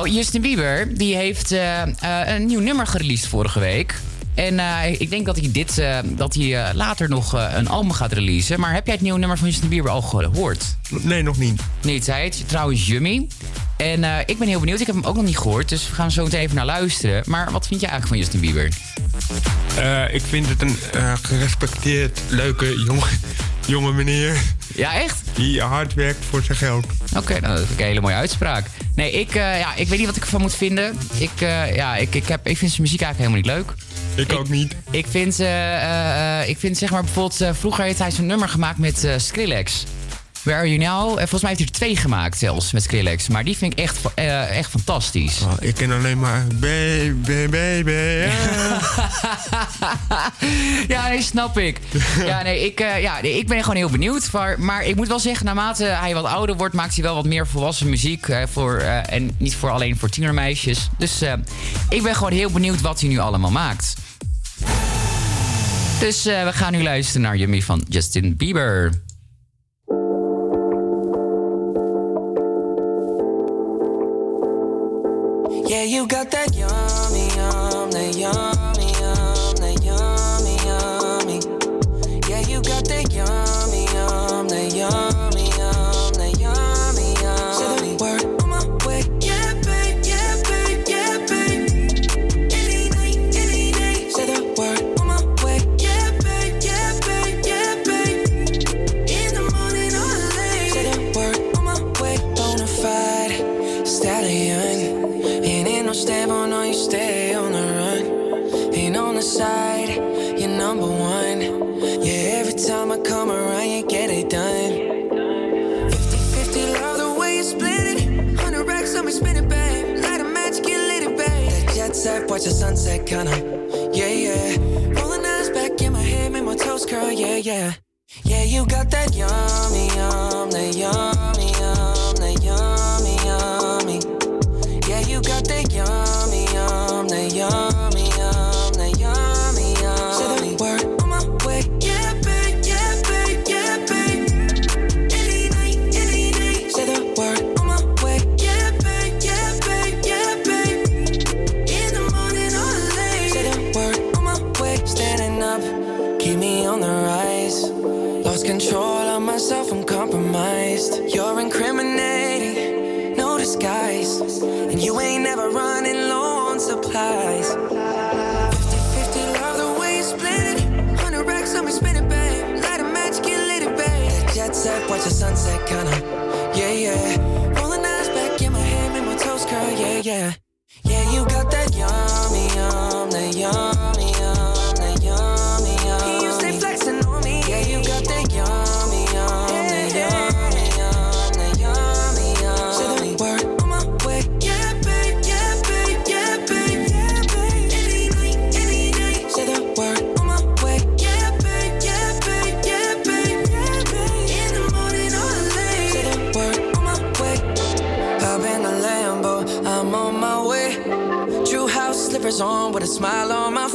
Nou, Justin Bieber die heeft eh, eh, een nieuw nummer gereleased vorige week. En eh, ik denk dat hij, dit, dat hij later nog een album gaat releasen. Maar heb jij het nieuwe nummer van Justin Bieber al gehoord?
Nee, nog niet.
Niet, hij heet trouwens Yummy. En ik ben heel benieuwd. Ik heb hem ook nog niet gehoord. Dus we gaan zo meteen even naar luisteren. Maar wat vind je eigenlijk van Justin Bieber?
Ik vind het een gerespecteerd, leuke, jonge, jonge meneer.
Ja, echt?
Die hard werkt voor zijn geld.
Oké, nou, dat ik een hele mooie uitspraak. Nee, ik, eh, ja, ik weet niet wat ik ervan moet vinden. Ik, eh, ja, ik, ik, heb, ik vind zijn muziek eigenlijk helemaal niet leuk.
Ik, ook niet.
Ik vind, eh, ik vind zeg maar bijvoorbeeld... vroeger heeft hij zo'n nummer gemaakt met Skrillex. Where Are You Now? En volgens mij heeft hij er twee gemaakt zelfs met Skrillex. Maar die vind ik echt, eh, echt fantastisch.
Oh, ik ken alleen maar baby, baby.
ja, nee, snap ik. Ja, nee, ik, eh, ja, nee, ik ben gewoon heel benieuwd. Maar, maar ik moet wel zeggen, naarmate hij wat ouder wordt... maakt hij wel wat meer volwassen muziek. eh, voor, eh, en niet voor alleen voor tienermeisjes. Dus eh, ik ben gewoon heel benieuwd wat hij nu allemaal maakt. Dus eh, we gaan nu luisteren naar Yummy van Justin Bieber.
You got that yummy, yum, that yum, sunset, kinda. Yeah, yeah. Rolling eyes back in my head, make my toes curl, yeah, yeah. Yeah, you got that yummy, yum, that yum, sunset, watch the sunset, kinda. Yeah, yeah. Rolling eyes back in my head, make my toes curl. Yeah, yeah. Yeah, you got that yummy, yum, that yummy. smile on my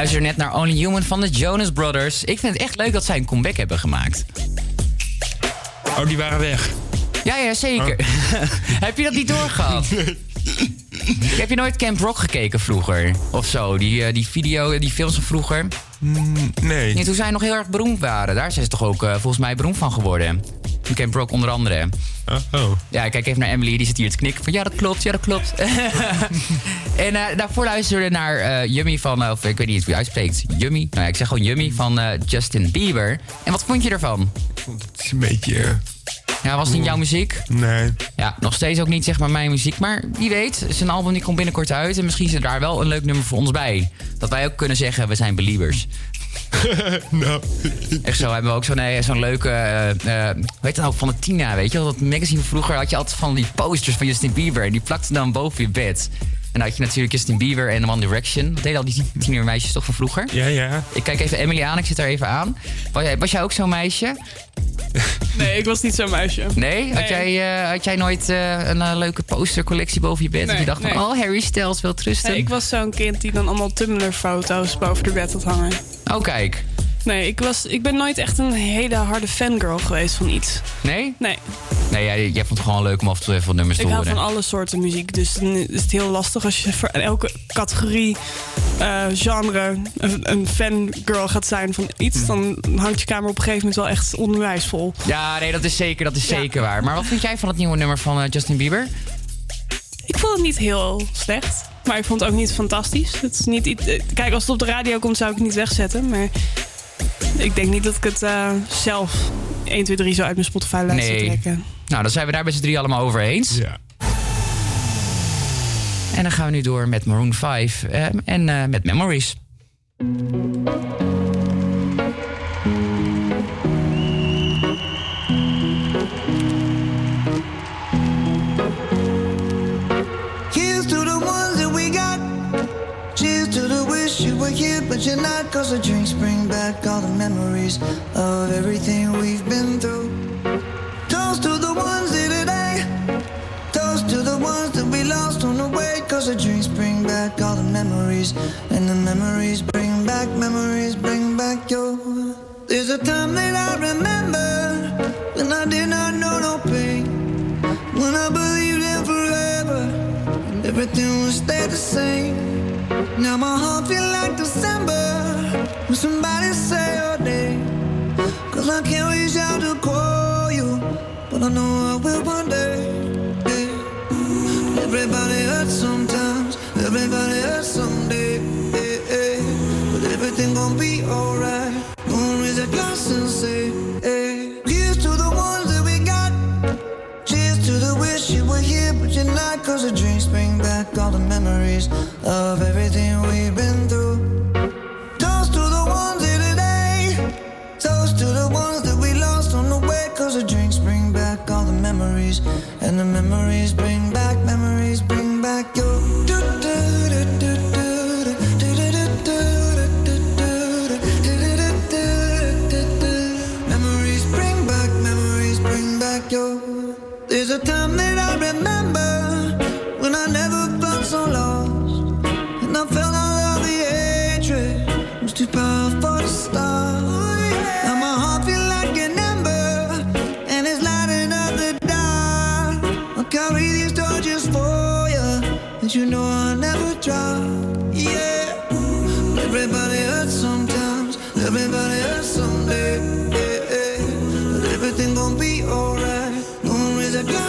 luisterde net naar Only Human van de Jonas Brothers. Ik vind het echt leuk dat zij een comeback hebben gemaakt.
Oh, die waren weg.
Ja, ja, zeker. Heb je dat niet doorgehad? Heb je nooit Camp Rock gekeken vroeger? Of zo, die, eh, die video, die films van vroeger?
nee.
Nee, toen zij nog heel erg beroemd waren. Daar zijn ze toch ook eh, volgens mij beroemd van geworden. Camp Rock onder andere.
Oh.
Ja, ik kijk even naar Emily, die zit hier te knikken van ja, dat klopt, ja, dat klopt. En eh, daarvoor luisterde we naar eh, Yummy van, eh, of ik weet niet hoe je uitspreekt, Yummy. Nou ja, ik zeg gewoon Yummy van Justin Bieber. En wat vond je ervan?
Het is een beetje...
Ja, was het niet jouw muziek?
Nee.
Ja, nog steeds ook niet zeg maar mijn muziek. Maar wie weet, zijn album die komt binnenkort uit. En misschien zit daar wel een leuk nummer voor ons bij. Dat wij ook kunnen zeggen, we zijn believers.
nou.
Echt zo, hebben we ook zo'n zo'n leuke, heet dat nou, van de Tina, weet je wel? Dat magazine vroeger had je altijd van die posters van Justin Bieber. En die plakten dan boven je bed. En dan had je natuurlijk Justin Bieber en One Direction. Dat deden al die tienermeisjes toch van vroeger?
Ja, ja.
Ik kijk even Emily aan, ik zit er even aan. Was jij, was jij ook zo'n meisje?
Nee, ik was niet zo'n meisje.
Nee? Had, jij, eh, had jij nooit eh, een eh, leuke postercollectie boven je bed? dat je dacht van,
nee.
oh, Harry Styles wil trusten.
Nee, ik was zo'n kind die dan allemaal Tumblr-foto's boven de bed had hangen.
Oh, kijk.
Nee, ik, was, ik ben nooit echt een hele harde fangirl geweest van iets.
Nee?
Nee.
Nee, jij, jij vond het gewoon leuk om af en toe even wat nummers te
Ik hou
horen.
van alle soorten muziek, dus dan is het heel lastig als je voor elke categorie, eh, genre, een, een fangirl gaat zijn van
Hm.
iets. Dan hangt je kamer op een gegeven moment wel echt onwijs vol.
Ja, nee, dat is zeker, dat is zeker waar. Maar wat vind jij van het nieuwe nummer van eh, Justin Bieber?
Ik vond het niet heel slecht, maar ik vond het ook niet fantastisch. Het is niet iets, eh, kijk, als het op de radio komt zou ik het niet wegzetten, maar ik denk niet dat ik het eh, zelf 1, 2, 3 zo uit mijn Spotify-lijst zou
Nee.
trekken.
Nou, dan zijn we daar met z'n drie allemaal over eens.
Ja.
En dan gaan we nu door met Maroon 5 eh, en eh, met Memories.
Not. Cause the drinks bring back all the memories of everything we've been through. Toast to the ones here today. Toast to the ones that we lost on the way. Cause the drinks bring back all the memories. And the memories bring back, memories bring back your. There's a time that I remember when I did not know no pain. When I believed in forever and everything would stay the same. Now my heart I can't reach out to call you, but I know I will one day. Everybody hurts sometimes, everybody hurts someday. But everything gon' be alright. Gonna raise a glass and say, hey. Here's to the ones that we got. Cheers to the wish you were here, but you're not. Cause the drinks bring back all the memories of everything we've been through. Memories. And the memories bring back, memories bring back your.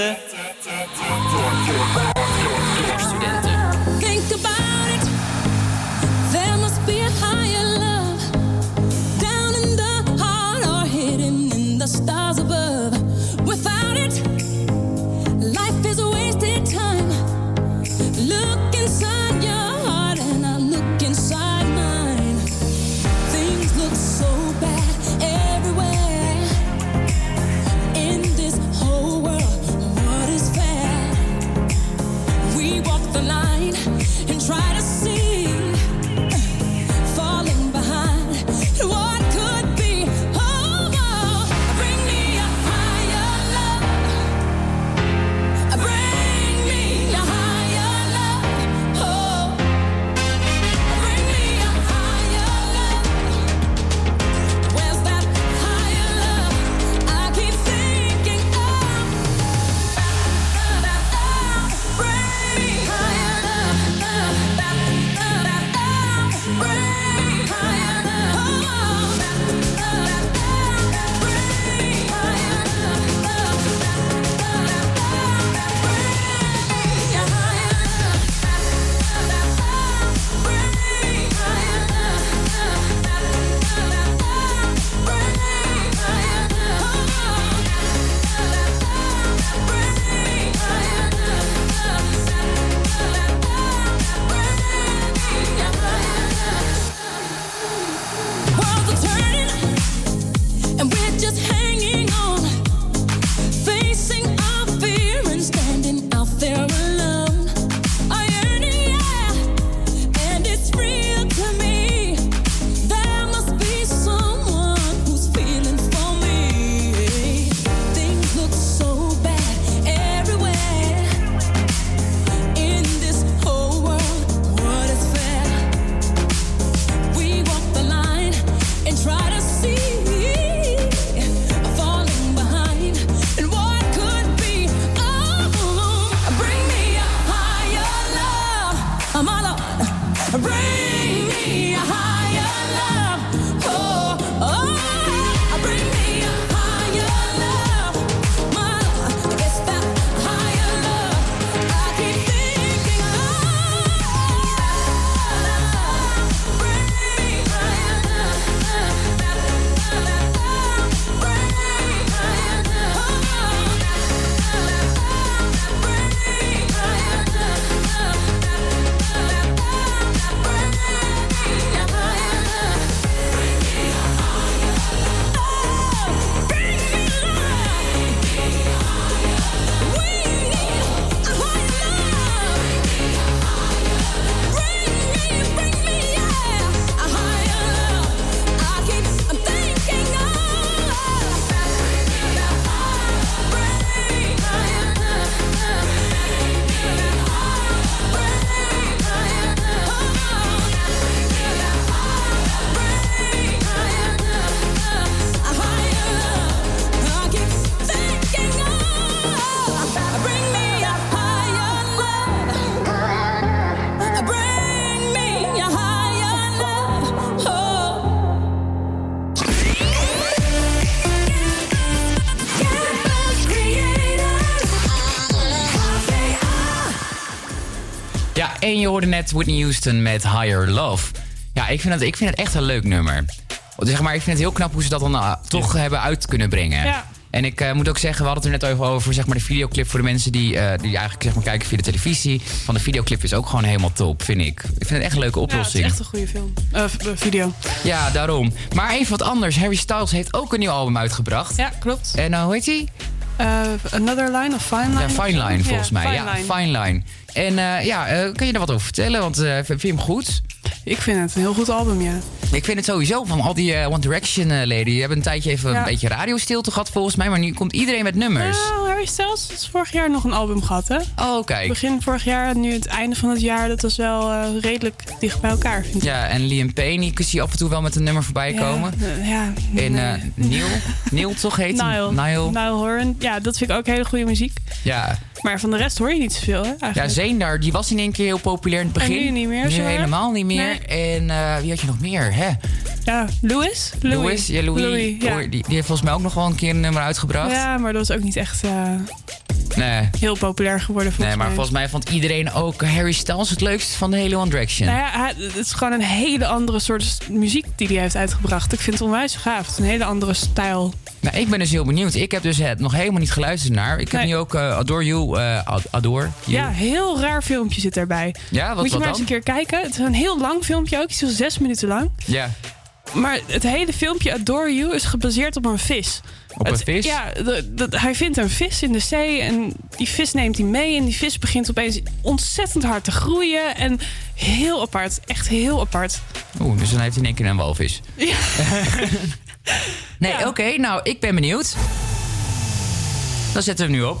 Voor
en je hoorde net Whitney Houston met Higher Love. Ja, ik vind het, ik vind het echt een leuk nummer. Zeg maar, ik vind het heel knap hoe ze dat dan eh, toch hebben uit kunnen brengen.
Ja.
En ik eh, moet ook zeggen, we hadden het er net over, over zeg maar, de videoclip voor de mensen die, eh, die eigenlijk zeg maar, kijken via de televisie. Van de videoclip is ook gewoon helemaal top, vind ik. Ik vind het echt een leuke
Ja, het is
oplossing.
echt een goede film. Eh, video.
Ja, daarom. Maar even wat anders. Harry Styles heeft ook een nieuw album uitgebracht.
Ja, klopt.
En uh, hoe heet?
Eh, another Line of Fine Line?
Ja, Fine? Line volgens mij.
Fine
ja,
Line.
Fine Line. En eh, ja, eh, kun je daar wat over vertellen? Want eh, vind je hem goed?
Ik vind het een heel goed album, ja.
Ik vind het sowieso van al die One Direction leden. Die hebben een tijdje even
Ja.
een beetje radiostilte gehad volgens mij. Maar nu komt iedereen met nummers.
Nou, Harry Styles heeft vorig jaar nog een album gehad, hè?
Oh, kijk.
Begin vorig jaar en nu het einde van het jaar. Dat was wel redelijk dicht bij elkaar, vind ik.
Ja, en Liam Payne, die zie je af en toe wel met een nummer voorbij komen.
Ja, ja,
En
nee.
Neil, Neil toch heet hij?
Nile.
Nile.
Nile Horan. Ja, dat vind ik ook hele goede muziek.
Ja.
Maar van de rest hoor je niet zoveel, hè?
Ja. Zeendar, die was in één keer heel populair in het
En
begin.
nu niet meer,
Nu helemaal niet meer.
Nee.
En eh, wie had je nog meer, hè?
Ja, Louis?
Louis, ja, Louis.
Louis, ja.
Die, die heeft volgens mij ook nog wel een keer een nummer uitgebracht.
Ja, maar dat was ook niet echt eh,
Nee.
heel populair geworden volgens
Nee, maar
mij.
volgens mij vond iedereen ook Harry Styles het leukst van de hele One Direction.
Nou ja, het is gewoon een hele andere soort muziek die hij heeft uitgebracht. Ik vind het onwijs gaaf. Het is een hele andere stijl.
Nou, ik ben dus heel benieuwd. Ik heb dus het nog helemaal niet geluisterd naar. Ik heb nu ook eh, Adore You, eh, Ad- Adore You.
Ja, heel raar filmpje zit daarbij.
Ja, wat-
Moet je
wat
maar eens een keer kijken. Het is een heel lang filmpje ook. Het is wel zes minuten lang.
Ja.
Maar het hele filmpje Adore You is gebaseerd op een vis.
Op een
Het-
vis?
Ja, de- de- hij vindt een vis in de zee en die vis neemt hij mee. En die vis begint opeens ontzettend hard te groeien. En heel apart, echt heel apart.
Oeh, dus dan heeft hij in één keer een walvis.
Ja.
Nee, oké, nou, ik ben benieuwd. Dan zetten we hem nu op.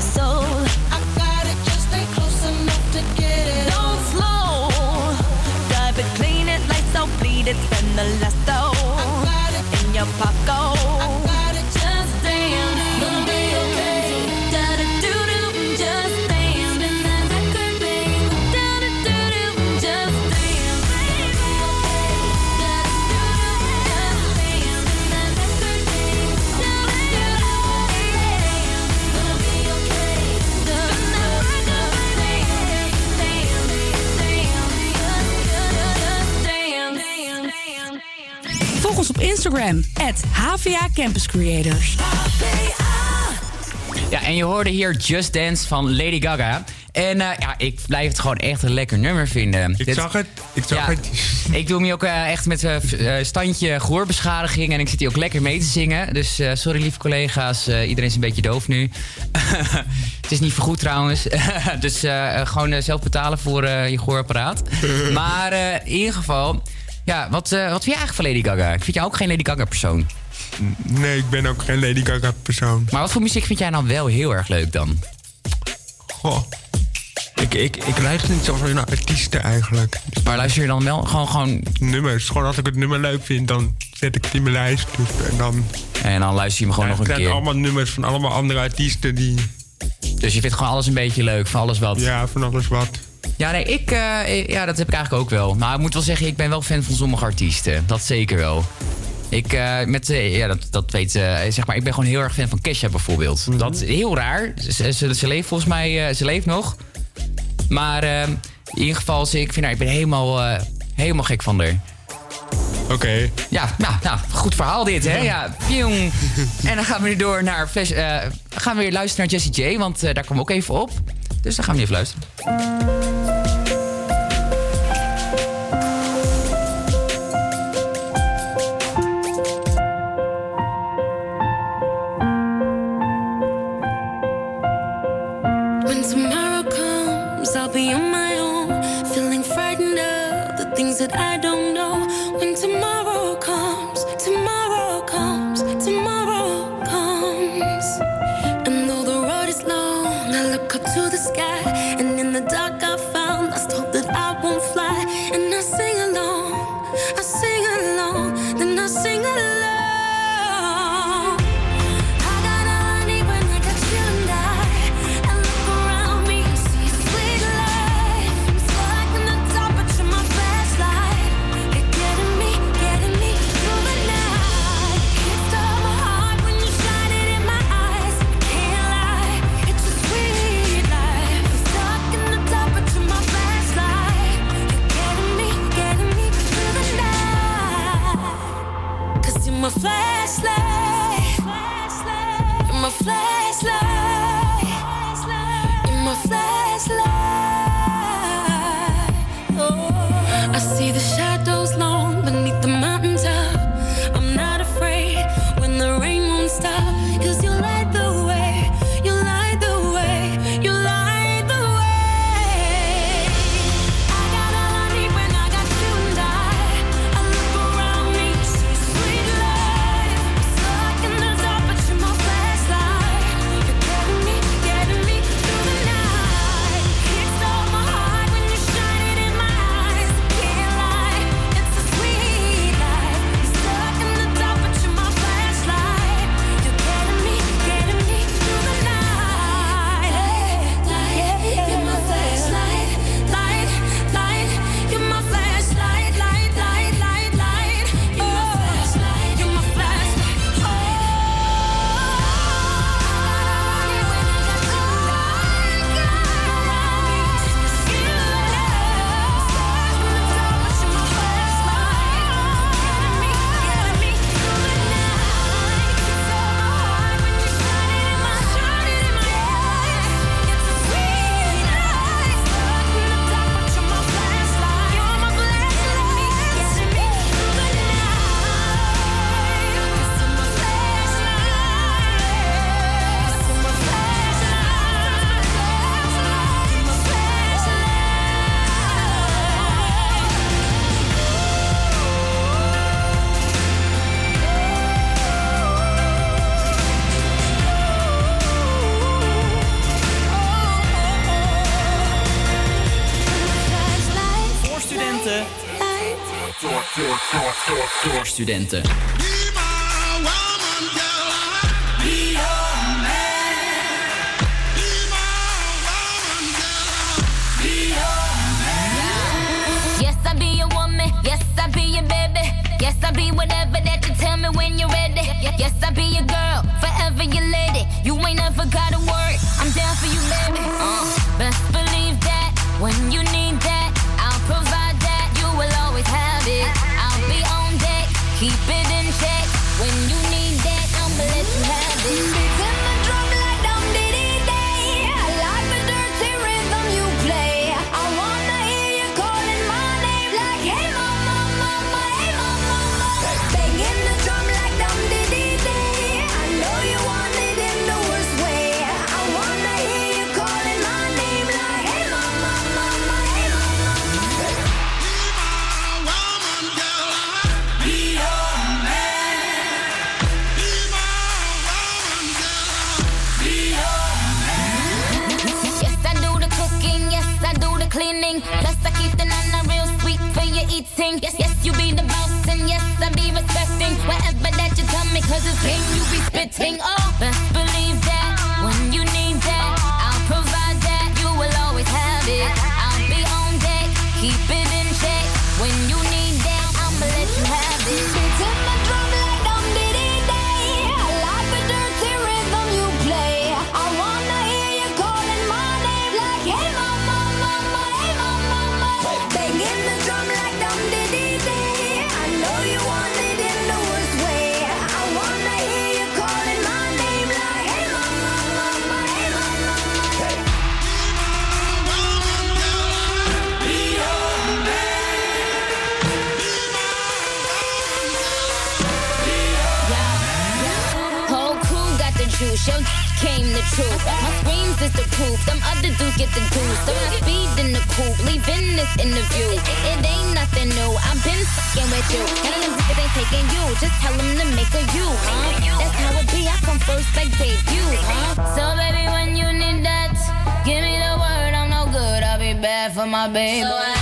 Soul.
Instagram, HVA Campus Creators.
Ja, en je hoorde hier Just Dance van Lady Gaga. En eh, ja, ik blijf het gewoon echt een lekker nummer vinden.
Ik zag het, ik zag
Ja,
het.
Ik doe hem hier ook eh, echt met een standje gehoorbeschadiging. En ik zit hier ook lekker mee te zingen. Dus eh, sorry lieve collega's, eh, iedereen is een beetje doof nu. het is niet vergoed trouwens. dus gewoon zelf betalen voor je gehoorapparaat. maar eh, in ieder geval, ja, wat, eh, wat vind je eigenlijk van Lady Gaga? Ik vind jou ook geen Lady Gaga persoon.
Nee, ik ben ook geen Lady Gaga persoon.
Maar wat voor muziek vind jij nou wel heel erg leuk dan?
Goh. Ik, ik, ik luister niet zoveel naar artiesten eigenlijk.
Maar luister je dan wel gewoon, gewoon...
Nummers. Gewoon als ik het nummer leuk vind, dan zet ik het in mijn lijst. Dus, en dan...
En dan luister je hem gewoon
Ja,
nog
het
een
zijn
keer.
allemaal nummers van allemaal andere artiesten die...
Dus je vindt gewoon alles een beetje leuk, van alles wat?
Ja, van alles wat.
Ja, nee, ik, eh, ik- ja, dat heb ik eigenlijk ook wel. Maar ik moet wel zeggen, ik ben wel fan van sommige artiesten. Dat zeker wel. Ik, eh, met, eh, ja, dat, dat weet, zeg maar, ik ben gewoon heel erg fan van Kesha bijvoorbeeld.
Mhm.
Dat is heel raar. Ze, ze, ze leeft volgens mij, ze leeft nog. Maar eh, in ieder geval, ze- ik, vind haar, ik ben helemaal, helemaal gek van haar.
Oké.
Ja, nou, nou, goed verhaal dit, hè? Ja. En dan gaan we nu door naar... eh, gaan we weer luisteren naar Jessie J, want daar komen we ook even op. Dus dan gaan we even luisteren.
Studenten.
My baby. Make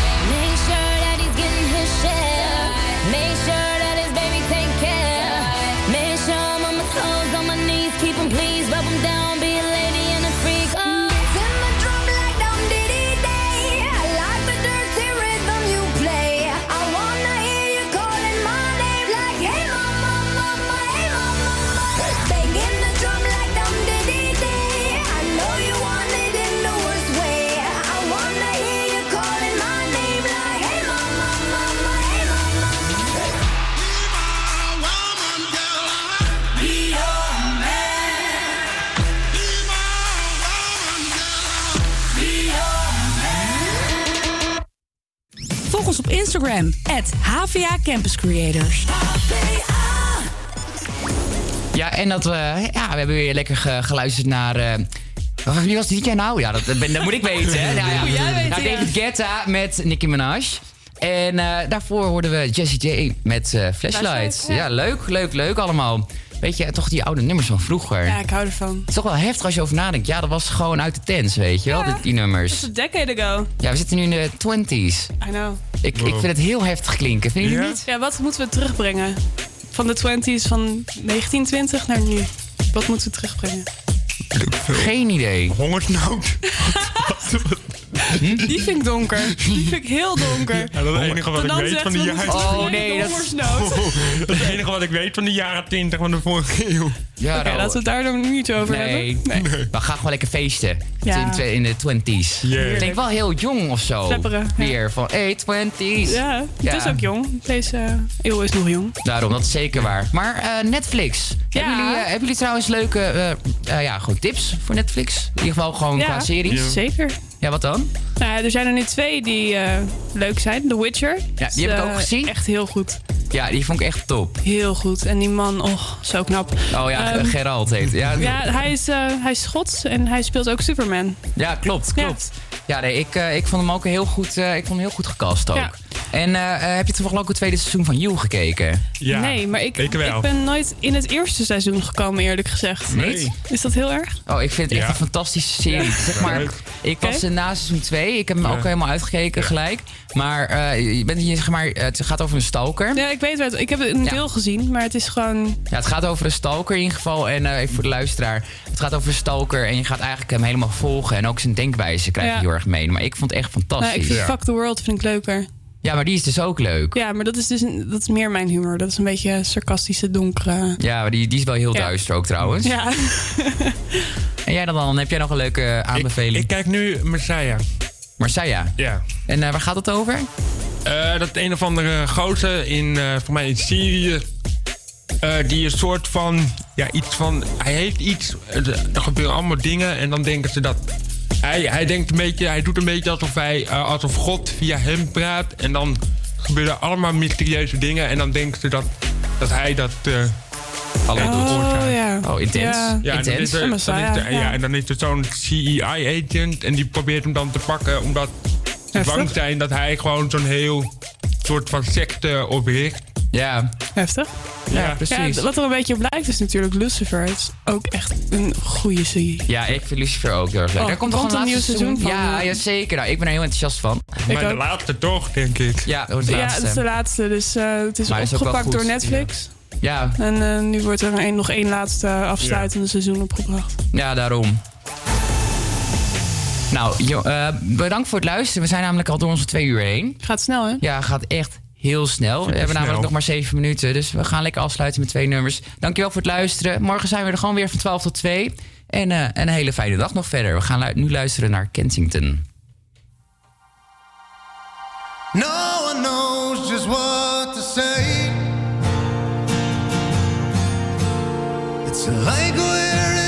Instagram, HVA Campus Creators.
Ja, en dat we, ja, we hebben weer lekker ge- geluisterd naar. eh wat- wie was dit jaar nou? Ja, dat, ben- dat moet ik weten. Hè? Nou, ja.
Moet jij weten,
Nou,
ja.
David Guetta met Nicki Minaj. En eh, daarvoor hoorden we Jessie J met eh, Flashlights.
Flashlights, ja.
Ja, leuk, leuk, leuk allemaal. Weet je, toch die oude nummers van vroeger.
Ja, ik hou ervan.
Het is toch wel heftig als je over nadenkt. Ja, dat was gewoon uit de tents, weet je wel, die, die nummers.
It's a decade ago.
Ja, we zitten nu in de 20s.
I know.
Ik, ik vind het heel heftig klinken, vind je niet?
Ja, wat moeten we terugbrengen? Van de 20s, van 1920 naar nu. Wat moeten we terugbrengen?
Geen idee.
Hongersnood.
Die vind ik donker. Die vind ik heel donker.
Ja, dat is het enige wat ik weet
zegt
van de jaren...
moeten terugbrengen de hongersnood.
dat is het enige wat ik weet van de jaren 20 van de vorige eeuw.
Ja,
Oké,
nou,
laten we het daar dan niet over
Nee.
hebben.
We gaan gewoon lekker feesten.
Ja.
In, in de 20s.
Heerlijk.
Ik denk wel heel jong of zo.
Flapperen, ja.
Weer van, hey, 20s.
Ja,
Ja.
het is ook jong. Deze eh, eeuw is nog jong.
Daarom, dat is zeker waar. Maar eh, Netflix. Hebben, jullie, eh, hebben jullie trouwens leuke eh, eh, ja, gewoon tips voor Netflix? In ieder geval gewoon qua series.
zeker.
Ja, wat dan?
Nou, er zijn er nu twee die eh, leuk zijn. The Witcher.
Ja, die heb ik ook gezien.
Echt heel goed.
Ja, die vond ik echt top.
Heel goed. En die man, oh, zo knap.
Oh ja,
Ehm,
Geralt heet. Ja,
Ja, hij is, eh, hij is Schots en hij speelt ook Superman.
Ja, klopt, klopt. Ja, nee, ik, eh, ik vond hem ook heel goed, eh, ik vond hem heel goed gecast ook.
Ja.
En eh, eh, heb je toevallig ook het tweede seizoen van You gekeken?
nee, maar ik, ik ben nooit in het eerste seizoen gekomen, eerlijk gezegd.
Nee.
Is dat heel erg?
Oh, ik vind het echt
Ja.
een fantastische serie.
Ja.
Zeg maar, ik was na seizoen 2. Ik heb hem
Ja.
ook helemaal uitgekeken gelijk. Maar eh, je bent hier, zeg maar, het gaat over een stalker.
Ja, ik weet het. Ik heb het een deel gezien, maar het is gewoon...
Ja, het gaat over een stalker in ieder geval. En eh, even voor de luisteraar. Het gaat over een stalker. En je gaat eigenlijk hem helemaal volgen. En ook zijn denkwijze krijg je
Ja.
heel erg mee. Maar ik vond het echt fantastisch.
Nou, ik vind Fuck the World vind ik leuker.
Ja, maar die is dus ook leuk.
Ja, maar dat is dus dat is meer mijn humor. Dat is een beetje sarcastische, donkere...
Ja, maar die, die is wel heel
Ja.
duister ook trouwens.
Ja.
En jij dan, dan? Heb jij nog een leuke aanbeveling? Ik,
kijk nu Messiah.
Messiah?
Ja.
En eh, waar gaat het over?
Eh, dat een of andere gozer in, eh voor mij in Syrië. eh, die een soort van, ja, iets van, hij heeft iets, er gebeuren allemaal dingen en dan denken ze dat, hij, hij denkt een beetje, hij doet een beetje alsof hij, eh, alsof God via hem praat en dan gebeuren allemaal mysterieuze dingen en dan denken ze dat, dat hij dat eh
Allemaal
doet.
Oh, ja.
Oh, intens.
Ja.
Ja, en dan is er, dan is er- ja, en dan is er zo'n CEI-agent en die probeert hem dan te pakken omdat. Bang zijn dat hij gewoon zo'n heel soort van secte opricht.
Ja.
Heftig.
Ja,
Ja, wat er een beetje op lijkt is natuurlijk Lucifer. Het is ook echt een goede serie.
Ja, ik vind Lucifer ook heel erg leuk.
Oh,
Daar komt een
nieuw seizoen van,
Ja,
eh.
ja, zeker. Nou, ik ben er heel enthousiast van.
Maar de laatste toch, denk ik.
Ja, dat wordt de
Ja,
laatste.
het is de laatste. Dus eh, het is
Maar
opgepakt door. Netflix.
Ja,
En eh, nu wordt er een, nog één laatste afsluitende seizoen opgebracht.
ja, daarom. Nou, jo, eh, bedankt voor het luisteren. We zijn namelijk al door onze twee uur heen.
Gaat snel, hè?
Ja, gaat echt heel snel. We hebben
snel.
namelijk nog maar zeven minuten. Dus we gaan lekker afsluiten met twee nummers. Dankjewel voor het luisteren. Morgen zijn we er gewoon weer van 12 tot 2. En eh, een hele fijne dag nog verder. We gaan lu- nu luisteren naar Kensington.
No one knows just what to say. It's like we're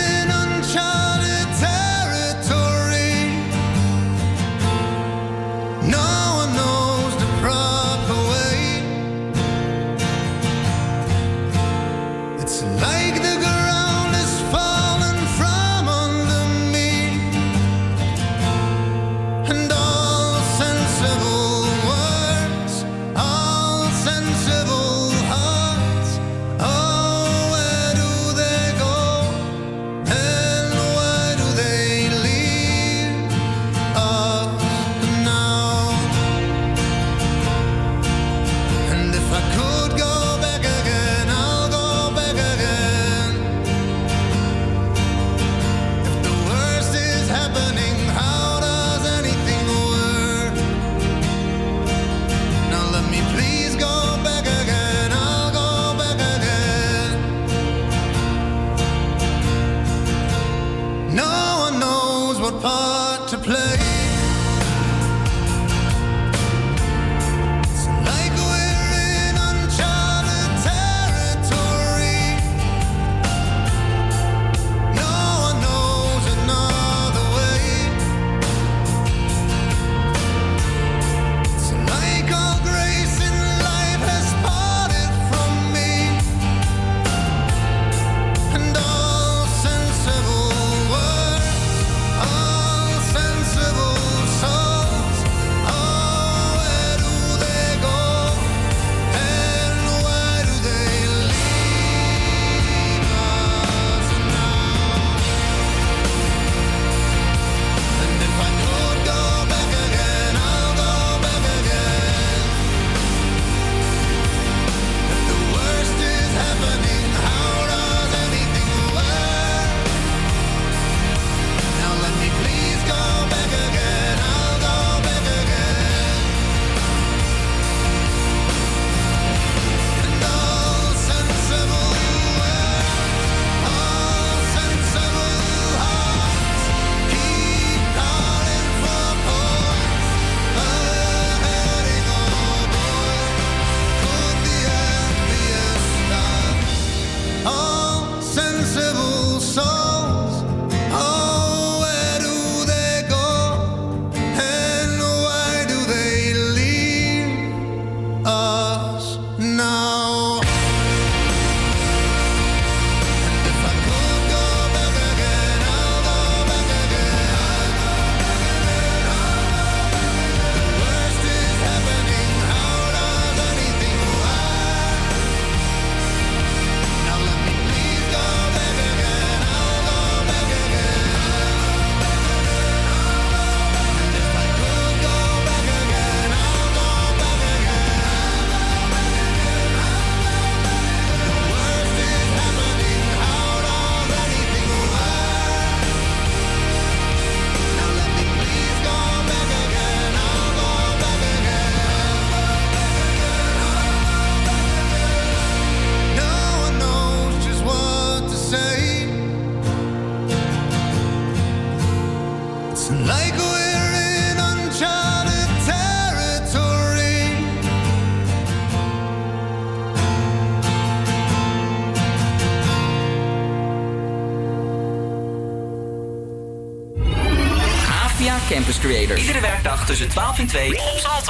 tussen 12 en 2 op